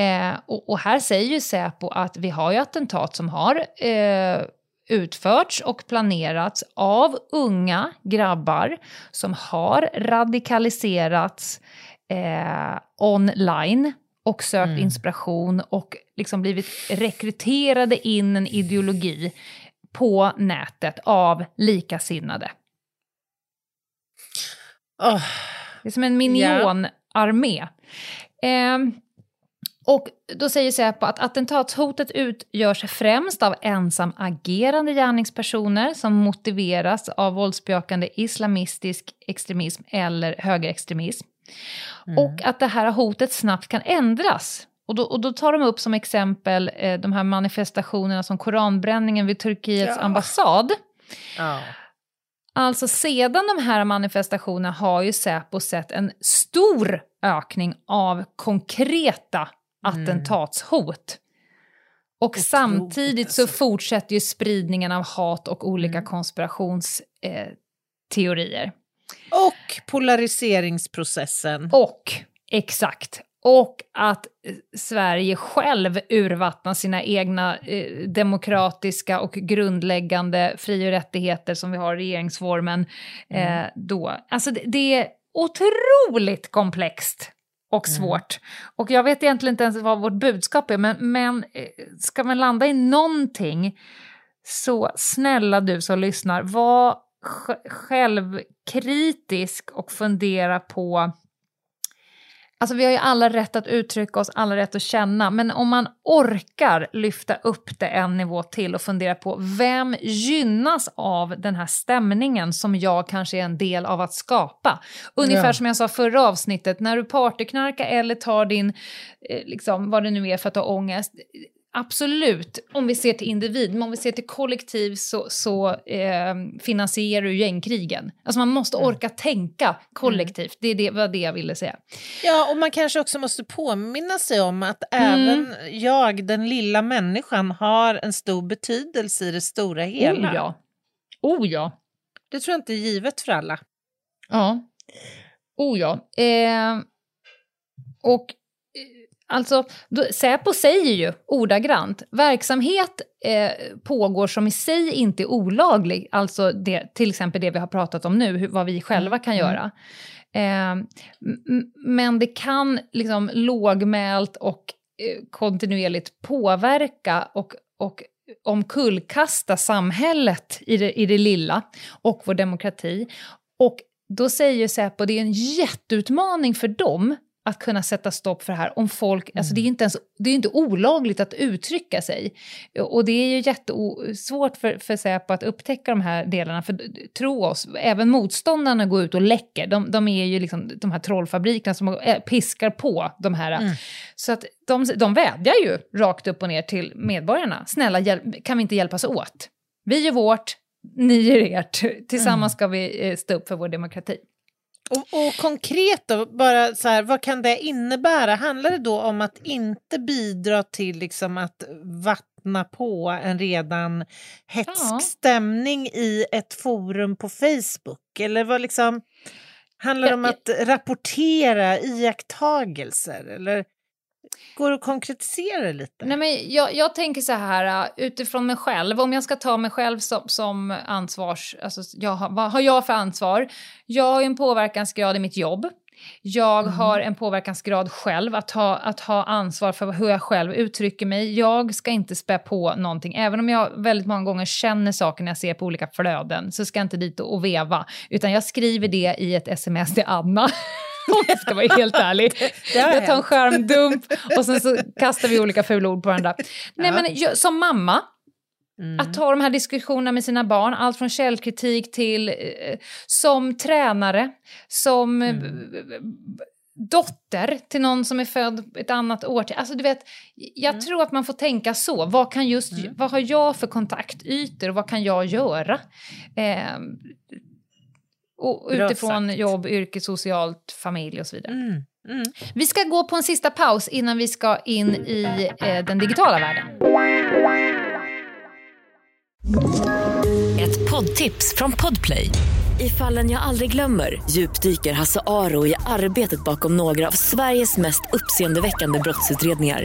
Eh, och, och här säger ju Säpo att vi har ju attentat som har eh, utförts och planerats av unga grabbar som har radikaliserats eh, online och sökt Mm. inspiration och liksom blivit rekryterade in en ideologi på nätet av likasinnade. Åh, Det är som en minionarmé. Ehm, och då säger Säpo att attentatshotet utgörs främst av ensam agerande gärningspersoner som motiveras av våldsbejakande islamistisk extremism eller högerextremism. Och att det här hotet snabbt kan ändras. Och då, och då tar de upp som exempel eh, de här manifestationerna som koranbränningen vid Turkiets Ja. ambassad. ja. Alltså sedan de här manifestationerna har ju Säpo sett en stor ökning av konkreta attentatshot. Och samtidigt så alltså. fortsätter ju spridningen av hat och olika konspirationsteorier. Och polariseringsprocessen. och, exakt, och att eh, Sverige själv urvattnar sina egna eh, demokratiska och grundläggande fri och rättigheter som vi har i regeringsformen. Eh, då. Alltså det, det är otroligt komplext och svårt. Och jag vet egentligen inte ens vad vårt budskap är, men, men eh, ska man landa i någonting så snälla du som lyssnar, var självkritisk och fundera på Alltså vi har ju alla rätt att uttrycka oss, alla rätt att känna, men om man orkar lyfta upp det en nivå till och fundera på vem gynnas av den här stämningen som jag kanske är en del av att skapa? Ungefär Ja. som jag sa förra avsnittet, när du partyknarkar eller tar din, eh, liksom, vad det nu är för att ha ångest, Absolut, om vi ser till individ, men om vi ser till kollektiv så, så eh, finansierar du gängkrigen. Alltså man måste orka tänka kollektivt, det, är det var det jag ville säga. Ja, och man kanske också måste påminna sig om att Mm. även jag, den lilla människan, har en sor betydelse i det stora hela. Oh ja. Oh ja. Det tror jag inte är givet för alla. Ja. Oh ja. Eh, och alltså, då, Säpo säger ju ordagrant, verksamhet eh, pågår som i sig inte är olaglig, alltså det, till exempel det vi har pratat om nu, hur, vad vi själva kan göra. Eh, men det kan liksom lågmält och eh, kontinuerligt påverka och, och omkullkasta samhället i det, i det lilla och vår demokrati. Och då säger Säpo det är en jätteutmaning för dem att kunna sätta stopp för det här. Om folk, alltså det är inte ens, det är inte olagligt att uttrycka sig. Och det är ju jättesvårt för, för Säpo att upptäcka de här delarna. För tro oss, även motståndarna går ut och läcker. De, de är ju liksom de här trollfabrikerna som piskar på de här. Så att de, de vädjar ju rakt upp och ner till medborgarna. Snälla, hjälp, kan vi inte hjälpas åt? Vi gör vårt, ni gör ert. Tillsammans ska vi eh, stå upp för vår demokrati. Och, och konkret då, bara så här, vad kan det innebära? Handlar det då om att inte bidra till liksom att vattna på en redan hetsk Ja. stämning i ett forum på Facebook? Eller vad liksom, handlar det om att rapportera iakttagelser? Eller går att konkretisera lite? Nej, men jag, jag tänker så här, uh, utifrån mig själv, om jag ska ta mig själv som, som ansvars... Alltså, jag har, vad har jag för ansvar? Jag har ju en påverkansgrad i mitt jobb. Jag har en påverkansgrad själv, att ha, att ha ansvar för hur jag själv uttrycker mig. Jag ska inte spä på någonting. Även om jag väldigt många gånger känner saker när jag ser på olika flöden så ska jag inte dit och veva. Utan jag skriver det i ett sms till Anna. Om jag ska vara helt ärlig. Jag tar en skärmdump och sen så kastar vi olika fula ord på varandra. Nej, men jag, som mamma, Mm. att ta de här diskussionerna med sina barn, allt från källkritik till eh, som tränare, som eh, dotter till någon som är född ett annat år. Alltså du vet, jag tror att man får tänka så. Vad, kan just, vad har jag för kontaktytor och vad kan jag göra? Eh, och utifrån sagt. jobb, yrke, socialt, familj och så vidare. Mm. Mm. Vi ska gå på en sista paus innan vi ska in i eh, den digitala världen. Ett poddtips från Podplay. I fallen jag aldrig glömmer djupdyker Hasse Aro i arbetet bakom några av Sveriges mest uppseendeväckande brottsutredningar.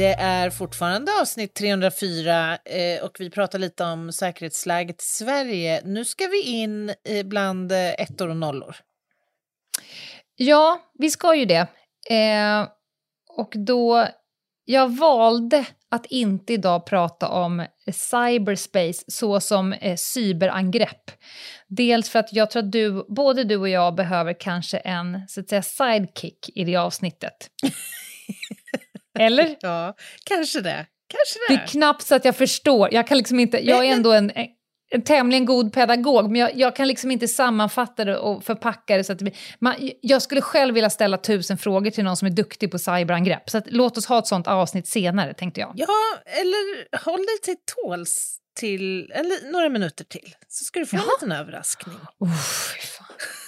Det är fortfarande avsnitt 304 eh, och vi pratar lite om säkerhetsläget i Sverige. Nu ska vi in eh, bland eh, ettor och nollor. Ja, vi ska ju det. Eh, och då, jag valde att inte idag prata om cyberspace så som eh, cyberangrepp. Dels för att jag tror att du, både du och jag behöver kanske en så att säga, sidekick i det avsnittet. Eller? Ja, kanske det. Kanske Det det. är knappt så att jag förstår. Jag kan liksom inte, jag är ändå en, en tämligen god pedagog, men jag, jag, kan liksom inte sammanfatta det och förpacka det så att det blir... Man, jag skulle själv vilja ställa tusen frågor till någon som är duktig på cyberangrepp. Så att, låt oss ha ett sånt avsnitt senare, tänkte jag. Ja, eller håll dig till tåls till eller, några minuter till, så ska du få ja. en liten överraskning. Uff,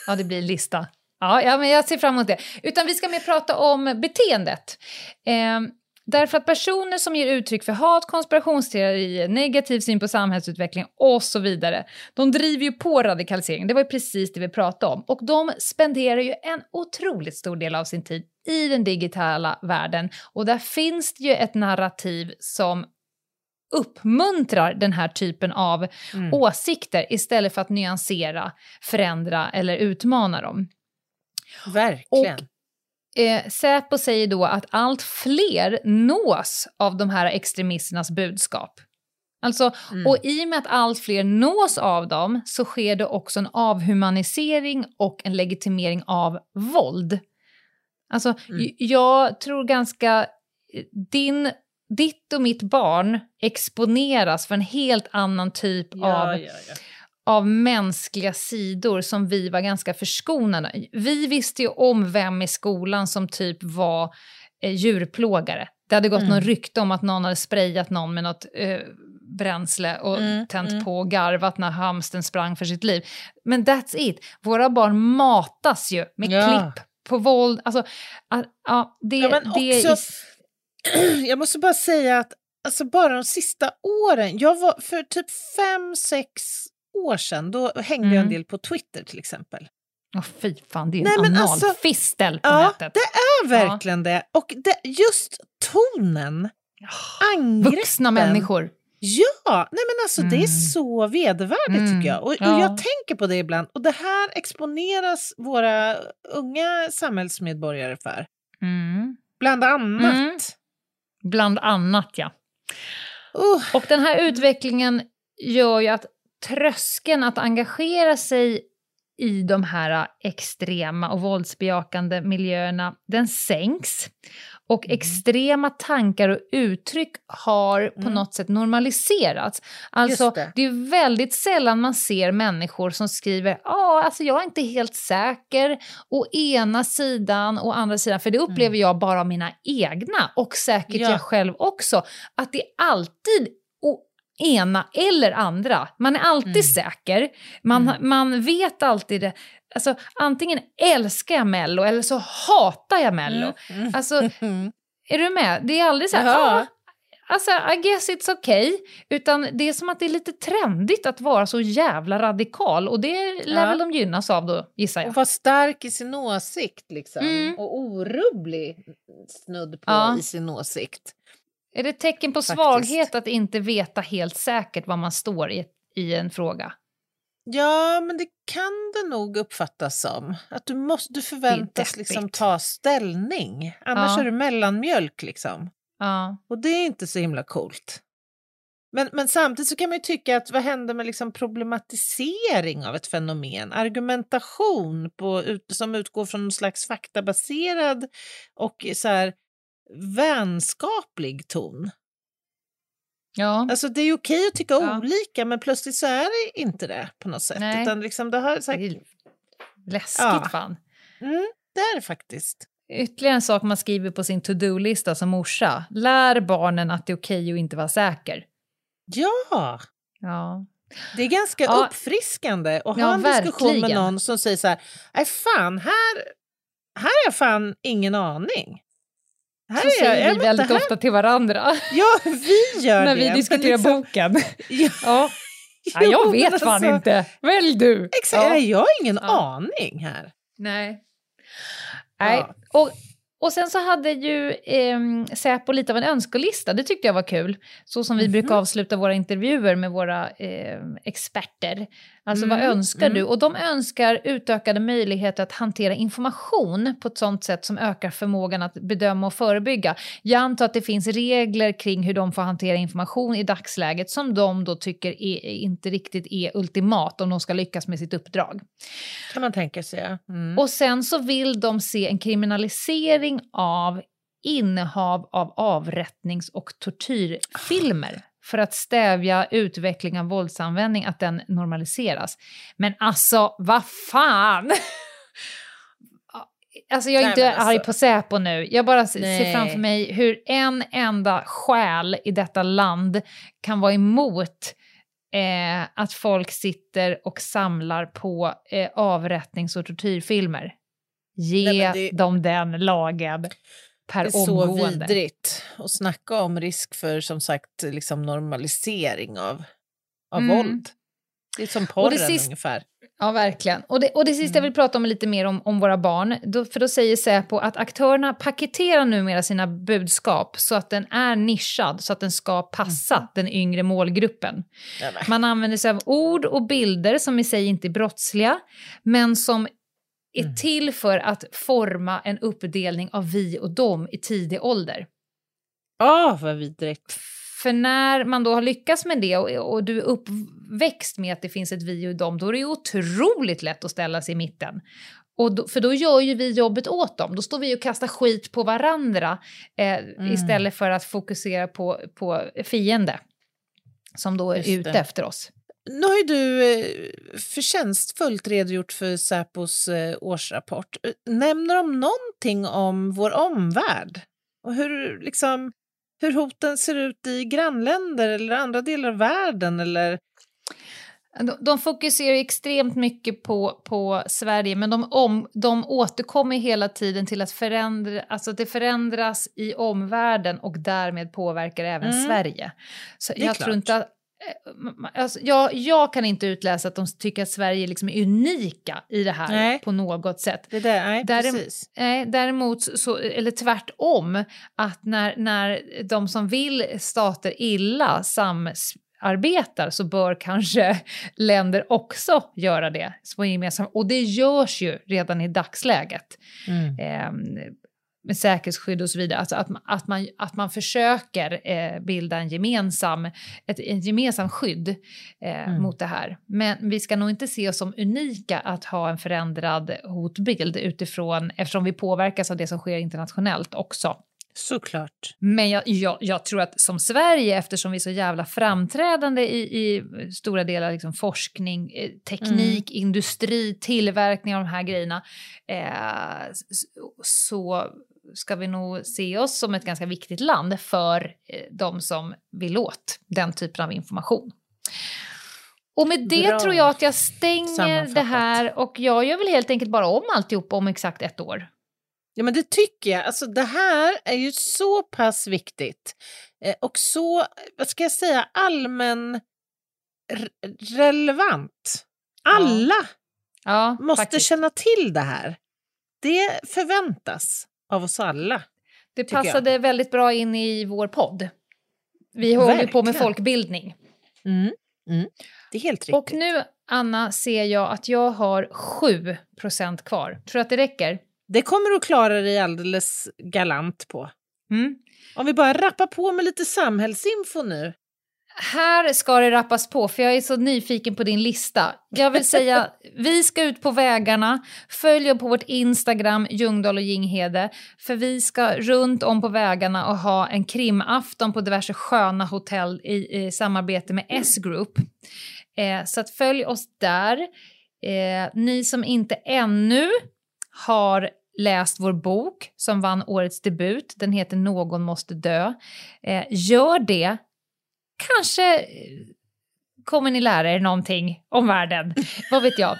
ja, det blir en lista. Ja, ja, men jag ser fram emot det. Utan vi ska mer prata om beteendet. Eh, Därför att personer som ger uttryck för hat, konspirationsteorier, negativ syn på samhällsutveckling och så vidare, de driver ju på radikalisering. Det var ju precis det vi pratade om. Och de spenderar ju en otroligt stor del av sin tid i den digitala världen. Och där finns det ju ett narrativ som uppmuntrar den här typen av mm. åsikter istället för att nyansera, förändra eller utmana dem. Verkligen. Och Eh, Säpo säger då att allt fler nås av de här extremisternas budskap. Alltså, mm. Och i och med att allt fler nås av dem så sker det också en avhumanisering och en legitimering av våld. Alltså, mm. jag tror ganska... Din, ditt och mitt barn exponeras för en helt annan typ ja, av... Ja, ja av mänskliga sidor som vi var ganska förskonade. Vi visste ju om vem i skolan som typ var eh, djurplågare. Det hade gått mm. någon rykte om att någon hade sprayat någon med något eh, bränsle och mm, tänt mm. på och garvat när hamsten sprang för sitt liv. Men that's it. Våra barn matas ju med ja. klipp på våld. Alltså, ah, det, ja, men det också, är... Jag måste bara säga att alltså bara de sista åren, jag var för typ fem, sex år sedan, då hängde mm. jag en mm. del på Twitter till exempel. Oh, fy fan, det är en analfistel alltså, på ja, nätet. det är verkligen ja. det. Och det, just tonen, oh, angreppen. Vuxna människor. Ja, nej men alltså mm. det är mm. så vedervärdigt mm. tycker jag. Och, ja. och, jag tänker på det ibland. Och det här exponeras våra unga samhällsmedborgare för. Mm. Bland annat. Mm. Bland annat, ja. Uh. Och den här utvecklingen gör ju att tröskeln att engagera sig i de här extrema och våldsbejakande miljöerna, den sänks. Och mm. extrema tankar och uttryck har på mm. något sätt normaliserats. Alltså, det. det. är väldigt sällan man ser människor som skriver ja, alltså jag är inte helt säker, å ena sidan och andra sidan, för det upplever mm. jag bara av mina egna och säkert ja. jag själv också, att det alltid ena eller andra. Man är alltid mm. säker, man, mm. man vet alltid det. Alltså, antingen älskar jag Mello eller så hatar jag Mello. Mm. Alltså, är du med? Det är aldrig så här, ah, alltså I guess it's okay. Utan det är som att det är lite trendigt att vara så jävla radikal och det lär ja. väl de gynnas av då, gissar jag. Och vara stark i sin åsikt liksom. Mm. Och orubblig snudd på ja. i sin åsikt. Är det ett tecken på svaghet att inte veta helt säkert var man står i, i en fråga? Ja, men det kan det nog uppfattas som. Att du, måste, du förväntas liksom ta ställning. Annars ja. är du mellanmjölk. Liksom. Ja. Och det är inte så himla coolt. Men, men samtidigt så kan man ju tycka att vad händer med liksom problematisering av ett fenomen? Argumentation på, som utgår från någon slags faktabaserad och så här, vänskaplig ton. Ja. Alltså det är okej att tycka ja. olika men plötsligt så är det inte det på något sätt. Nej. Utan liksom det har sagt... Läskigt ja. fan. Mm, det är det faktiskt. Ytterligare en sak man skriver på sin to-do-lista som morsa. Lär barnen att det är okej att inte vara säker. Ja! Ja. Det är ganska ja. uppfriskande att ha en verkligen. diskussion med någon som säger så här, nej fan, här, här har jag fan ingen aning. Här så säger jag, vi väldigt här. ofta till varandra. Ja, vi gör När det. vi diskuterar liksom... boken. ja. ja. ja. jag vet fan alltså... inte. Välj du! Exakt, ja. jag har ingen aning här. Nej. Nej. Och och sen så hade ju eh, Säpo lite av en önskelista, det tyckte jag var kul. Så som vi mm -hmm. brukar avsluta våra intervjuer med våra eh, experter. Alltså mm, vad önskar mm. du? Och de önskar utökade möjligheter att hantera information på ett sånt sätt som ökar förmågan att bedöma och förebygga. Jag antar att det finns regler kring hur de får hantera information i dagsläget som de då tycker är, inte riktigt är ultimat om de ska lyckas med sitt uppdrag. Kan man tänka sig, mm. Och sen så vill de se en kriminalisering av innehav av avrättnings och tortyrfilmer. För att stävja utveckling av våldsanvändning, att den normaliseras. Men alltså, vad fan! Alltså jag är Nej, inte alltså- arg på Säpo nu. Jag bara se- ser Nej. framför mig hur en enda själ i detta land kan vara emot eh, att folk sitter och samlar på eh, avrättnings och tortyrfilmer. Ge Nej, det- dem den lagen per Det är så omgående. vidrigt. Och snacka om risk för som sagt liksom normalisering av, av Mm. våld. Det är som porren sist- ungefär. Ja, verkligen. Och det, och det sista jag vill prata om lite mer om, om våra barn. Då, för då säger Säpo att aktörerna paketerar numera sina budskap så att den är nischad, så att den ska passa den yngre målgruppen. Nej, men. Man använder sig av ord och bilder som i sig inte är brottsliga, men som är Mm. till för att forma en uppdelning av vi och dem i tidig ålder. Åh, vad vidrigt. För när man då har lyckats med det och, och du är uppväxt med att det finns ett vi och dem, då är det otroligt lätt att ställa sig i mitten. Och då, för då gör ju vi jobbet åt dem. Då står vi och kastar skit på varandra eh, Mm. istället för att fokusera på, på fiende som då är Just ute det. efter oss. Nu har ju du eh, förtjänstfullt redogjort för Säpos eh, årsrapport. Eh, Nämner de någonting om vår omvärld? Och hur, liksom, hur hoten ser ut i grannländer eller andra delar av världen? Eller? De, de fokuserar extremt mycket på, på Sverige, men de, om, de återkommer hela tiden till att förändra, alltså det förändras i omvärlden och därmed påverkar även Mm. Sverige. Så jag klart. tror inte att... eh, Alltså, jag, jag kan inte utläsa att de tycker att Sverige liksom är unika i det här Nej. på något sätt. Det där, nej, Därem- precis. Nej, däremot, så, eller tvärtom, att när, när de som vill stater illa samarbetar så bör kanske länder också göra det. Som gemensamt. Och det görs ju redan i dagsläget Mm. eh, med säkerhetsskydd och så vidare. Alltså att, att, man, att man försöker eh, bilda en gemensam, ett, en gemensam skydd eh, Mm. mot det här. Men vi ska nog inte se oss som unika att ha en förändrad hotbild utifrån, eftersom vi påverkas av det som sker internationellt också. Såklart. Men jag, jag, jag tror att som Sverige, eftersom vi är så jävla framträdande i, i stora delar liksom forskning, eh, teknik, industri, tillverkning av de här grejerna, eh, så ska vi nog se oss som ett ganska viktigt land för eh, de som vill åt den typen av information. Och med det Bra tror jag att jag stänger det här och jag gör väl helt enkelt bara om alltihop om exakt ett år. Ja, men det tycker jag. Alltså, det här är ju så pass viktigt eh, och så, vad ska jag säga, allmän re- relevant. Alla Ja, måste faktiskt. känna till det här. Det förväntas av oss alla. Det tycker jag. passade väldigt bra in i vår podd. Vi håller ju på med folkbildning. Mm. Mm. Det är helt riktigt. Och nu, Anna, ser jag att jag har 7% kvar. Tror du att det räcker? Det kommer du att klara dig alldeles galant på. Mm. Om vi bara rappar på med lite samhällsinfo nu. Här ska det rappas på, för jag är så nyfiken på din lista. Jag vill säga, vi ska ut på vägarna. Följ oss på vårt Instagram, Ljungdahl och Ginghede. För vi ska runt om på vägarna och ha en krimafton på diverse sköna hotell i, i samarbete med S-Group. Eh, så följ oss där. Eh, ni som inte ännu har läst vår bok som vann årets debut, den heter Någon måste dö. Eh, gör det kanske eh, kommer ni lära er någonting om världen. Vad vet jag.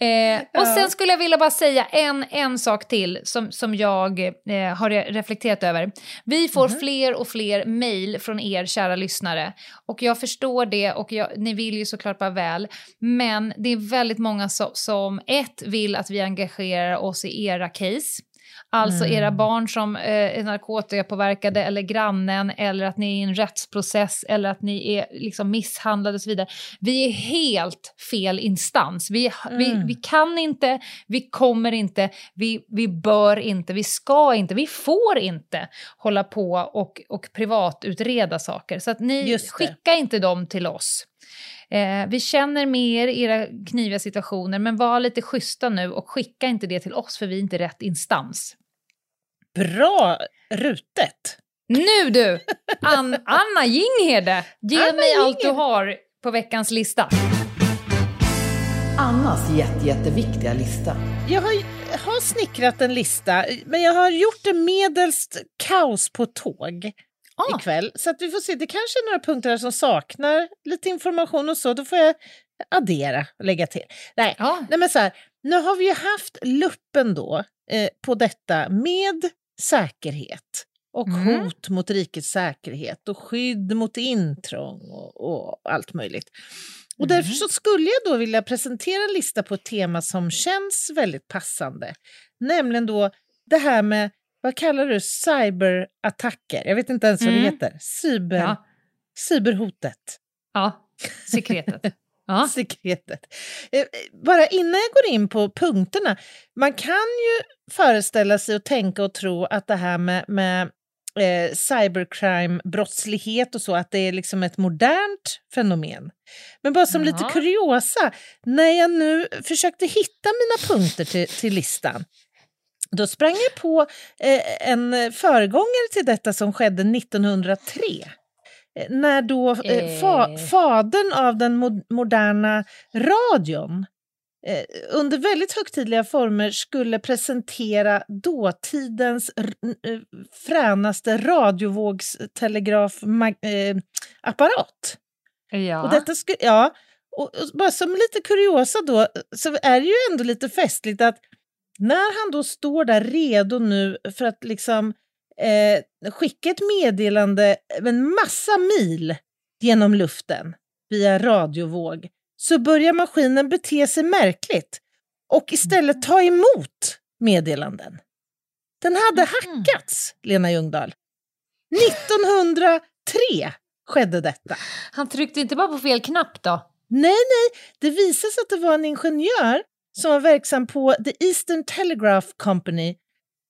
eh, och sen skulle jag vilja bara säga en, en sak till som, som jag eh, har re- reflekterat över. Vi får fler och fler mejl från er kära lyssnare. Och jag förstår det och jag, ni vill ju såklart bara väl. Men det är väldigt många so, som ett vill att vi engagerar oss i era case. Alltså Mm. era barn som eh, är narkotikapåverkade eller grannen eller att ni är i en rättsprocess eller att ni är liksom misshandlade och så vidare. Vi är helt fel instans. Vi, vi, Mm. vi kan inte, vi kommer inte, vi, vi bör inte, vi ska inte, vi får inte hålla på och, och privatutreda saker. Så att ni, skicka inte dem till oss. Eh, vi känner med er i era kniviga situationer, men var lite schyssta nu och skicka inte det till oss för vi är inte rätt instans. Bra rutet! Nu du! An Anna Jinghede, ge Anna mig allt du har på veckans lista. Annas jätte, jätteviktiga lista. Jag har, har snickrat en lista, men jag har gjort det medelst kaos på tåg Ah. ikväll. Så att vi får se, det kanske är några punkter som saknar lite information och så. Då får jag addera och lägga till. Nej, Ja. Nej men så här, nu har vi ju haft luppen då eh, på detta med säkerhet och Mm. hot mot rikets säkerhet och skydd mot intrång och, och allt möjligt. Och Mm. därför så skulle jag då vilja presentera en lista på ett tema som känns väldigt passande. Nämligen då det här med, vad kallar du, cyberattacker? Jag vet inte ens vad det Mm. heter. Cyber, Ja. Cyberhotet. Ja, sekretet. Ja. Sekretet. Eh, Bara innan jag går in på punkterna. Man kan ju föreställa sig och tänka och tro att det här med, med eh, cybercrime-brottslighet och så, att det är liksom ett modernt fenomen. Men bara som lite Ja. kuriosa, när jag nu försökte hitta mina punkter till, till listan, då sprang jag på eh, en föregångare till detta som skedde 1903. Eh, När då eh, fa, Eh. fadern av den mo moderna radion eh, under väldigt högtidliga former skulle presentera dåtidens eh, fränaste radiovågstelegrafapparat. ja. Och detta ja, och, och bara som lite kuriosa då, så är det ju ändå lite festligt att när han då står där redo nu för att liksom eh, skicka ett meddelande en massa mil genom luften via radiovåg så börjar maskinen bete sig märkligt och istället ta emot meddelanden. Den hade hackats, Lena Ljungdahl. 1903 skedde detta. Han tryckte inte bara på fel knapp då? Nej, nej, det visade sig att det var en ingenjör som var verksam på The Eastern Telegraph Company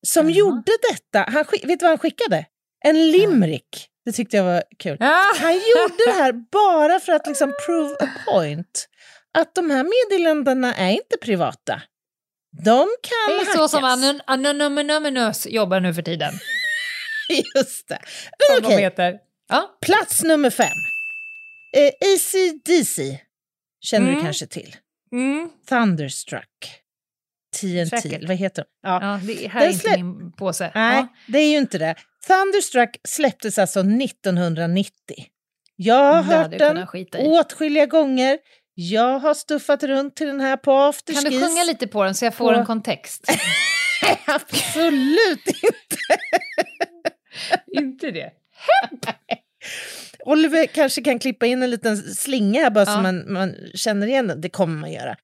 som Jaha. gjorde detta. Han, vet du vad han skickade? En limerick. Det tyckte jag var kul. Han gjorde det här bara för att liksom prove a point. Att de här meddelandena är inte privata. De kan Det är så hackas. som Anon- Anonymous jobbar nu för tiden. Just det. Som Men okej, heter. Ja. plats nummer fem. Eh, AC/DC känner du Mm. kanske till. Mm. Thunderstruck. TNT, Säkert. vad heter de? Ja. ja, det här Den är inte min påse. Nej, Ja. det är ju inte det. Thunderstruck släpptes alltså 1990. Jag har Det hört den åtskilliga gånger. Jag har stuffat runt till den här på Kan afterskis. du sjunga lite på den så jag får På- en kontext? Absolut inte! inte det? Oliver kanske kan klippa in en liten slinga här bara så Ja. man, man känner igen den. Det kommer man göra.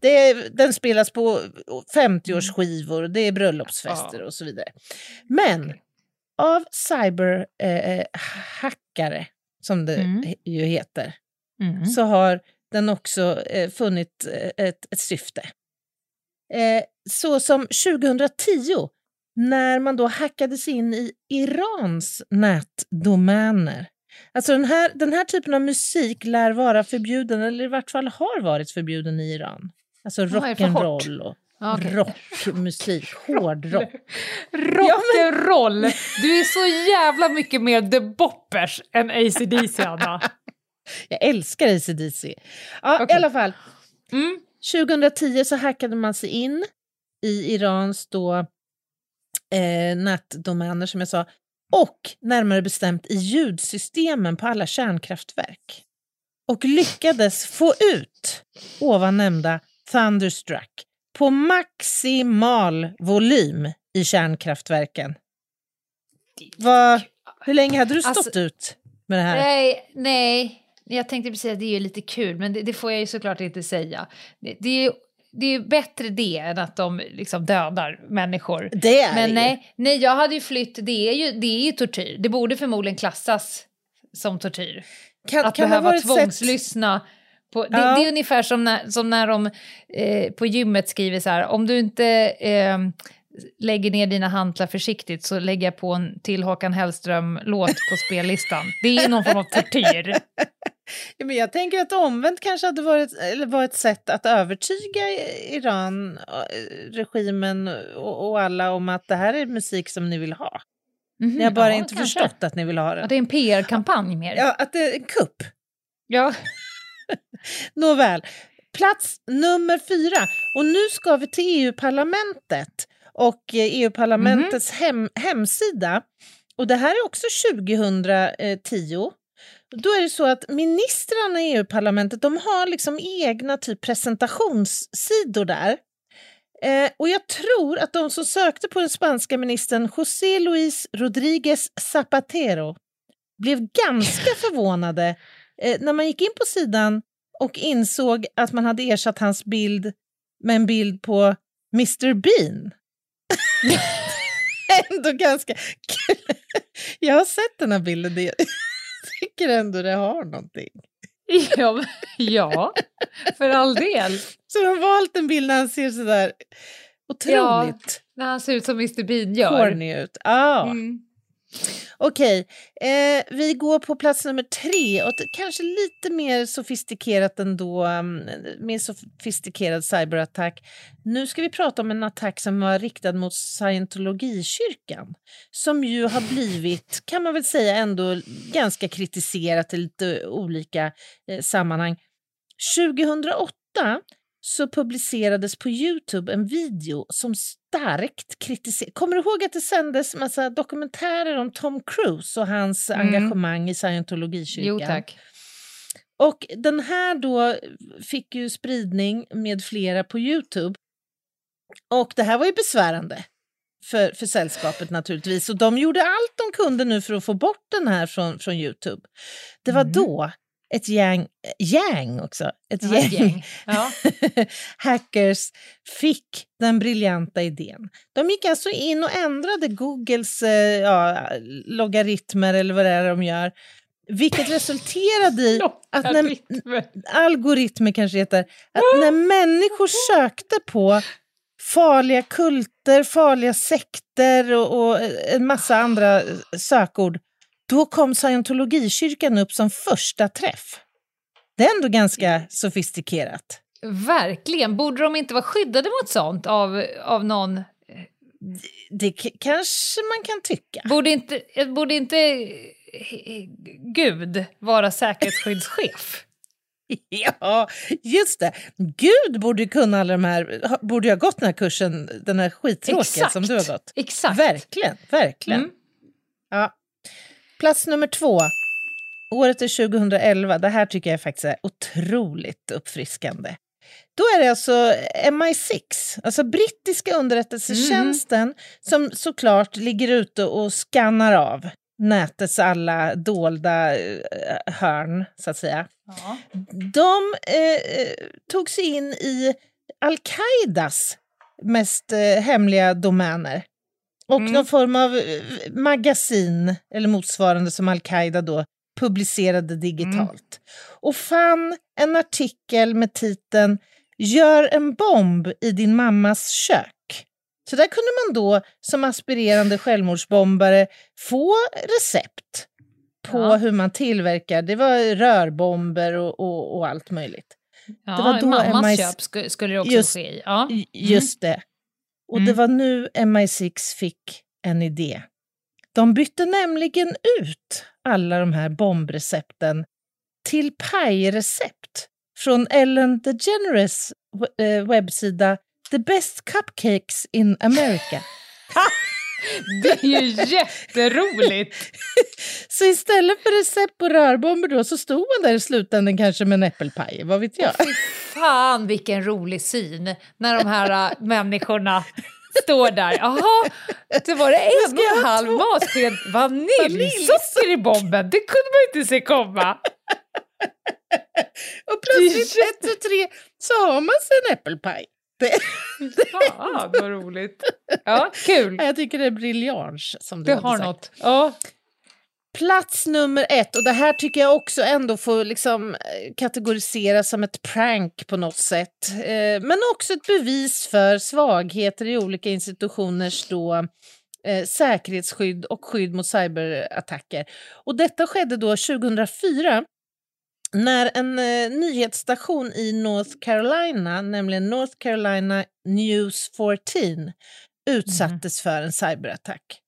Det är, den spelas på 50-årsskivor, det är bröllopsfester och så vidare. Men av cyberhackare, som det Mm. ju heter, Mm. så har den också eh, funnit eh, ett, ett syfte. Eh, så som 2010 när man då hackade sig in i Irans nätdomäner. Alltså den här, den här typen av musik lär vara förbjuden, eller i vart fall har varit förbjuden i Iran. Alltså rock'n'roll och rockmusik, hårdrock. Rock'n'roll! Du är så jävla mycket mer The Boppers än AC/DC, Anna. Jag älskar AC/DC. Ja, Okej. i alla fall. Mm. 2010 så hackade man sig in i Irans då, eh, nätdomäner som jag sa och närmare bestämt i ljudsystemen på alla kärnkraftverk och lyckades få ut ovan nämnda Thunderstruck på maximal volym i kärnkraftverken. Vad, hur länge hade du stått Alltså- ut med det här? Nej, nej. Jag tänkte precis att det är ju lite kul, men det, det får jag ju såklart inte säga. Det, det är det är bättre det än att de liksom dödar människor. Det är det Men ju. nej, nej, jag hade ju flytt, det är ju, det är ju tortyr. Det borde förmodligen klassas som tortyr. Kan, Att kan det behöva ett sätt- tvångslyssna. På, det, Ja. det är ungefär som när, som när de eh, på gymmet skriver så här, om du inte eh, lägger ner dina hantlar försiktigt så lägger jag på en till Håkan Hellström-låt på spellistan. Det är någon form av tortyr. Ja, men jag tänker att omvänt kanske hade varit, eller var ett sätt att övertyga Iran, eh, regimen och, och alla om att det här är musik som ni vill ha. Mhm, Ni har bara ja, inte kanske. förstått att ni vill ha den. Att det är en PR-kampanj mer. Ja, att det är en kupp. Ja. Nåväl, plats nummer fyra. Och nu ska vi till EU-parlamentet och eh, EU-parlamentets hem, hemsida. Och det här är också 2010. Då är det så att ministrarna i EU-parlamentet de har liksom egna typ presentationssidor där. Eh, och jag tror att de som sökte på den spanska ministern José Luis Rodríguez Zapatero blev ganska förvånade eh, när man gick in på sidan och insåg att man hade ersatt hans bild med en bild på Mr Bean. ändå ganska kul. Jag har sett den här bilden. Tycker ändå det har någonting. Ja, ja, för all del. Så de har valt en bild när han ser sådär otroligt När han ser ut som Mr Bean gör. corny ut. Ah. Mm. Okej, eh, vi går på plats nummer tre och kanske lite mer sofistikerat ändå, um, mer sofistikerad cyberattack. Nu ska vi prata om en attack som var riktad mot scientologikyrkan som ju har blivit, kan man väl säga, ändå ganska kritiserat i lite olika eh, sammanhang. 2008 så publicerades på Youtube en video som starkt kritiserade... Kommer du ihåg att det sändes massa dokumentärer om Tom Cruise och hans Mm. engagemang i scientologikyrkan? Jo tack. Och den här då fick ju spridning med flera på Youtube. Och det här var ju besvärande för, för sällskapet naturligtvis. Och de gjorde allt de kunde nu för att få bort den här från, från Youtube. Det var Mm. då ett gäng, gäng också, ett Ja, gäng, gäng. Ja. hackers fick den briljanta idén. De gick alltså in och ändrade Googles eh, ja, logaritmer eller vad det är de gör. Vilket resulterade i att när, algoritmer kanske heter, att när människor sökte på farliga kulter, farliga sekter och, och en massa andra sökord, då kom scientologikyrkan upp som första träff. Det är ändå ganska sofistikerat. Verkligen. Borde de inte vara skyddade mot sånt av, av någon? Det k- kanske man kan tycka. Borde inte, borde inte eh, Gud vara säkerhetsskyddschef? Ja, just det. Gud borde kunna alla de här, borde ha gått den här kursen, den här skittråkiga som du har gått. Exakt. Verkligen, verkligen. Mm. Ja. Plats nummer två. Året är 2011. Det här tycker jag faktiskt är otroligt uppfriskande. Då är det alltså MI6, alltså brittiska underrättelsetjänsten som såklart ligger ute och skannar av nätets alla dolda eh, hörn, så att säga. Ja. De eh, tog sig in i al-Qaidas mest eh, hemliga domäner. Och Mm. någon form av eh, magasin eller motsvarande som al-Qaida då publicerade digitalt. Och fann en artikel med titeln Gör en bomb i din mammas kök. Så där kunde man då som aspirerande självmordsbombare få recept på Ja. hur man tillverkar. Det var rörbomber och, och, och allt möjligt. Ja, Det var då mammas MI köp skulle, det också Just- ske i. Ja. J- Just det. Och det Mm. var nu MI6 fick en idé. De bytte nämligen ut alla de här bombrecepten till pajrecept från Ellen DeGeneres eh, webbsida The Best Cupcakes in America. Det är ju jätteroligt! Så istället för recept på rörbomber då så stod man där i slutändan kanske med en äppelpaj, vad vet jag. Fy fan vilken rolig syn när de här äh, människorna står där. Jaha, det var det en och en halv matsked vaniljsocker i bomben. Det kunde man inte se komma. Och plötsligt ett, tre så har man sig en äppelpaj. Det, Fan vad roligt. Ja, kul. jag tycker det är briljans som du Det hade har sagt. något. Ja. Plats nummer ett, och det här tycker jag också ändå får liksom eh, kategoriseras som ett prank på något sätt. Eh, men också ett bevis för svagheter i olika institutioners då, eh, säkerhetsskydd och skydd mot cyberattacker. Och detta skedde då 2004 när en eh, nyhetsstation i North Carolina, nämligen North Carolina News 14, utsattes för en cyberattack.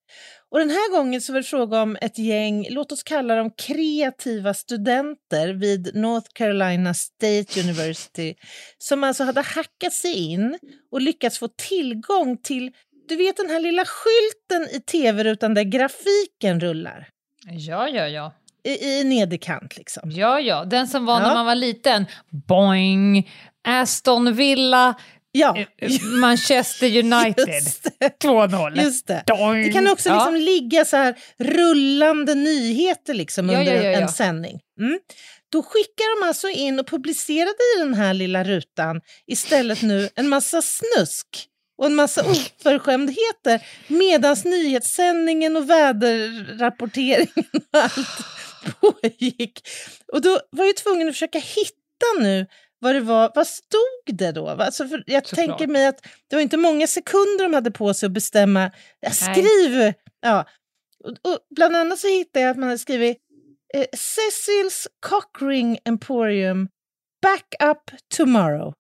Och den här gången så var det fråga om ett gäng, låt oss kalla dem kreativa studenter vid North Carolina State University som alltså hade hackat sig in och lyckats få tillgång till, du vet den här lilla skylten i tv-rutan där grafiken rullar Ja, ja, ja i, i nederkant liksom. Ja, ja. Den som var Ja. när man var liten. Boing! Aston Villa, Ja, eh, Manchester United. just det. 2-0. Just det. Doing. Det kan också Ja. liksom ligga så här rullande nyheter liksom Ja, under ja, ja, ja. en sändning. Mm. Då skickar de alltså in och publicerade i den här lilla rutan istället nu en massa snusk och en massa oförskämdheter medan nyhetssändningen och väderrapporteringen och allt pågick. Och då var jag tvungen att försöka hitta nu vad det var, vad stod det då? Alltså för jag Såklart. tänker mig att det var inte många sekunder de hade på sig att bestämma, ja, skriv! Ja. Och, och bland annat så hittade jag att man hade skrivit eh, Cecils Cockring Emporium Back up tomorrow.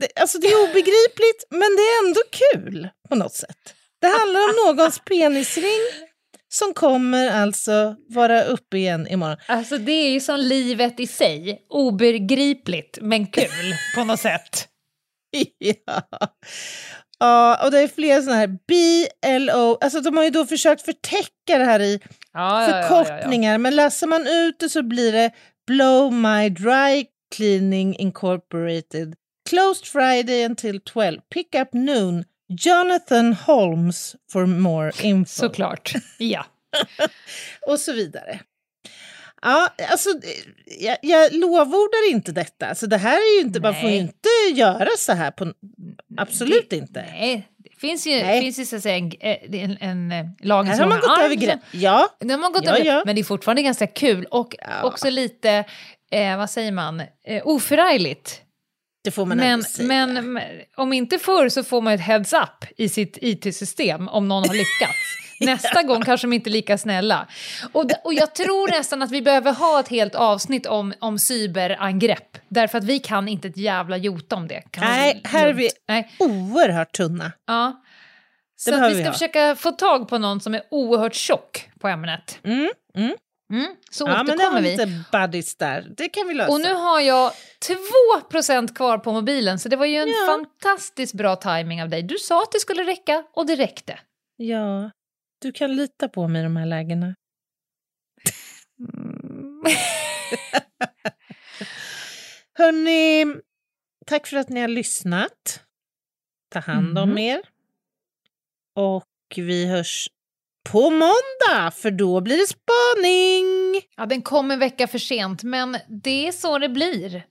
Det, alltså det är obegripligt, men det är ändå kul på något sätt. Det handlar om någons penisring som kommer alltså vara uppe igen imorgon. Alltså det är ju som livet i sig. Obegripligt, men kul på något sätt. ja. ja, och det är flera sådana här BLO, alltså de har ju då försökt förtäcka det här i Ja, ja, ja, ja, förkortningar, men läser man ut det så blir det Blow My Dry Cleaning Incorporated. Closed Friday until 12. Pick up noon. Jonathan Holmes for more info. Såklart. Ja. Och så vidare. Ja, alltså, jag, jag lovordar inte detta. Alltså, det här är ju inte, man får ju inte göra så här. På, absolut det, inte. Nej, det finns ju, Nej. finns ju så att säga en, eh, en, en, en lagen Här har man gått arm över gränsen. Ja, har gått Ja, över, ja. men det är fortfarande ganska kul och Ja. också lite, eh, vad säger man, eh, oförargligt. Det får man Men, säga. men om inte förr så får man ett heads up i sitt IT-system om någon har lyckats. Nästa gång kanske de inte är lika snälla. Och, och jag tror nästan att vi behöver ha ett helt avsnitt om, om cyberangrepp. Därför att vi kan inte ett jävla jota om det. Kan Nej, här är vi Nej. oerhört tunna. Ja. Så vi vi ska ha. försöka få tag på någon som är oerhört tjock på ämnet. Mm, mm. Mm, så Ja, men det återkommer har vi. lite buddies där. Det kan vi lösa. Och nu har jag 2% kvar på mobilen, så det var ju en Ja. fantastiskt bra timing av dig. Du sa att det skulle räcka, och det räckte. Ja, du kan lita på mig i de här lägena. Hörni, tack för att ni har lyssnat. Ta hand om Mhm. er. Och vi hörs på måndag, för då blir det spaning. Ja, den kom en vecka för sent, men det är så det blir.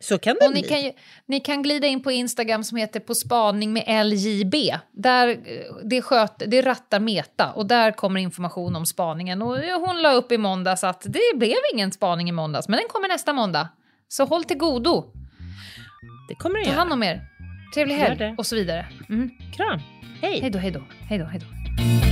Så kan det Och ni bli. kan, ju, ni kan glida in på Instagram som heter På spaning med LJB. Där, eh, det, sköt, det rattar Meta och där kommer information om spaningen. Och hon la upp i måndags att det blev ingen spaning i måndags, men den kommer nästa måndag. Så håll till godo. Det kommer det Ta hand om er. Trevlig helg och så vidare. Mm. Kram. Hej. Hej då, hej då, hej då, hej då.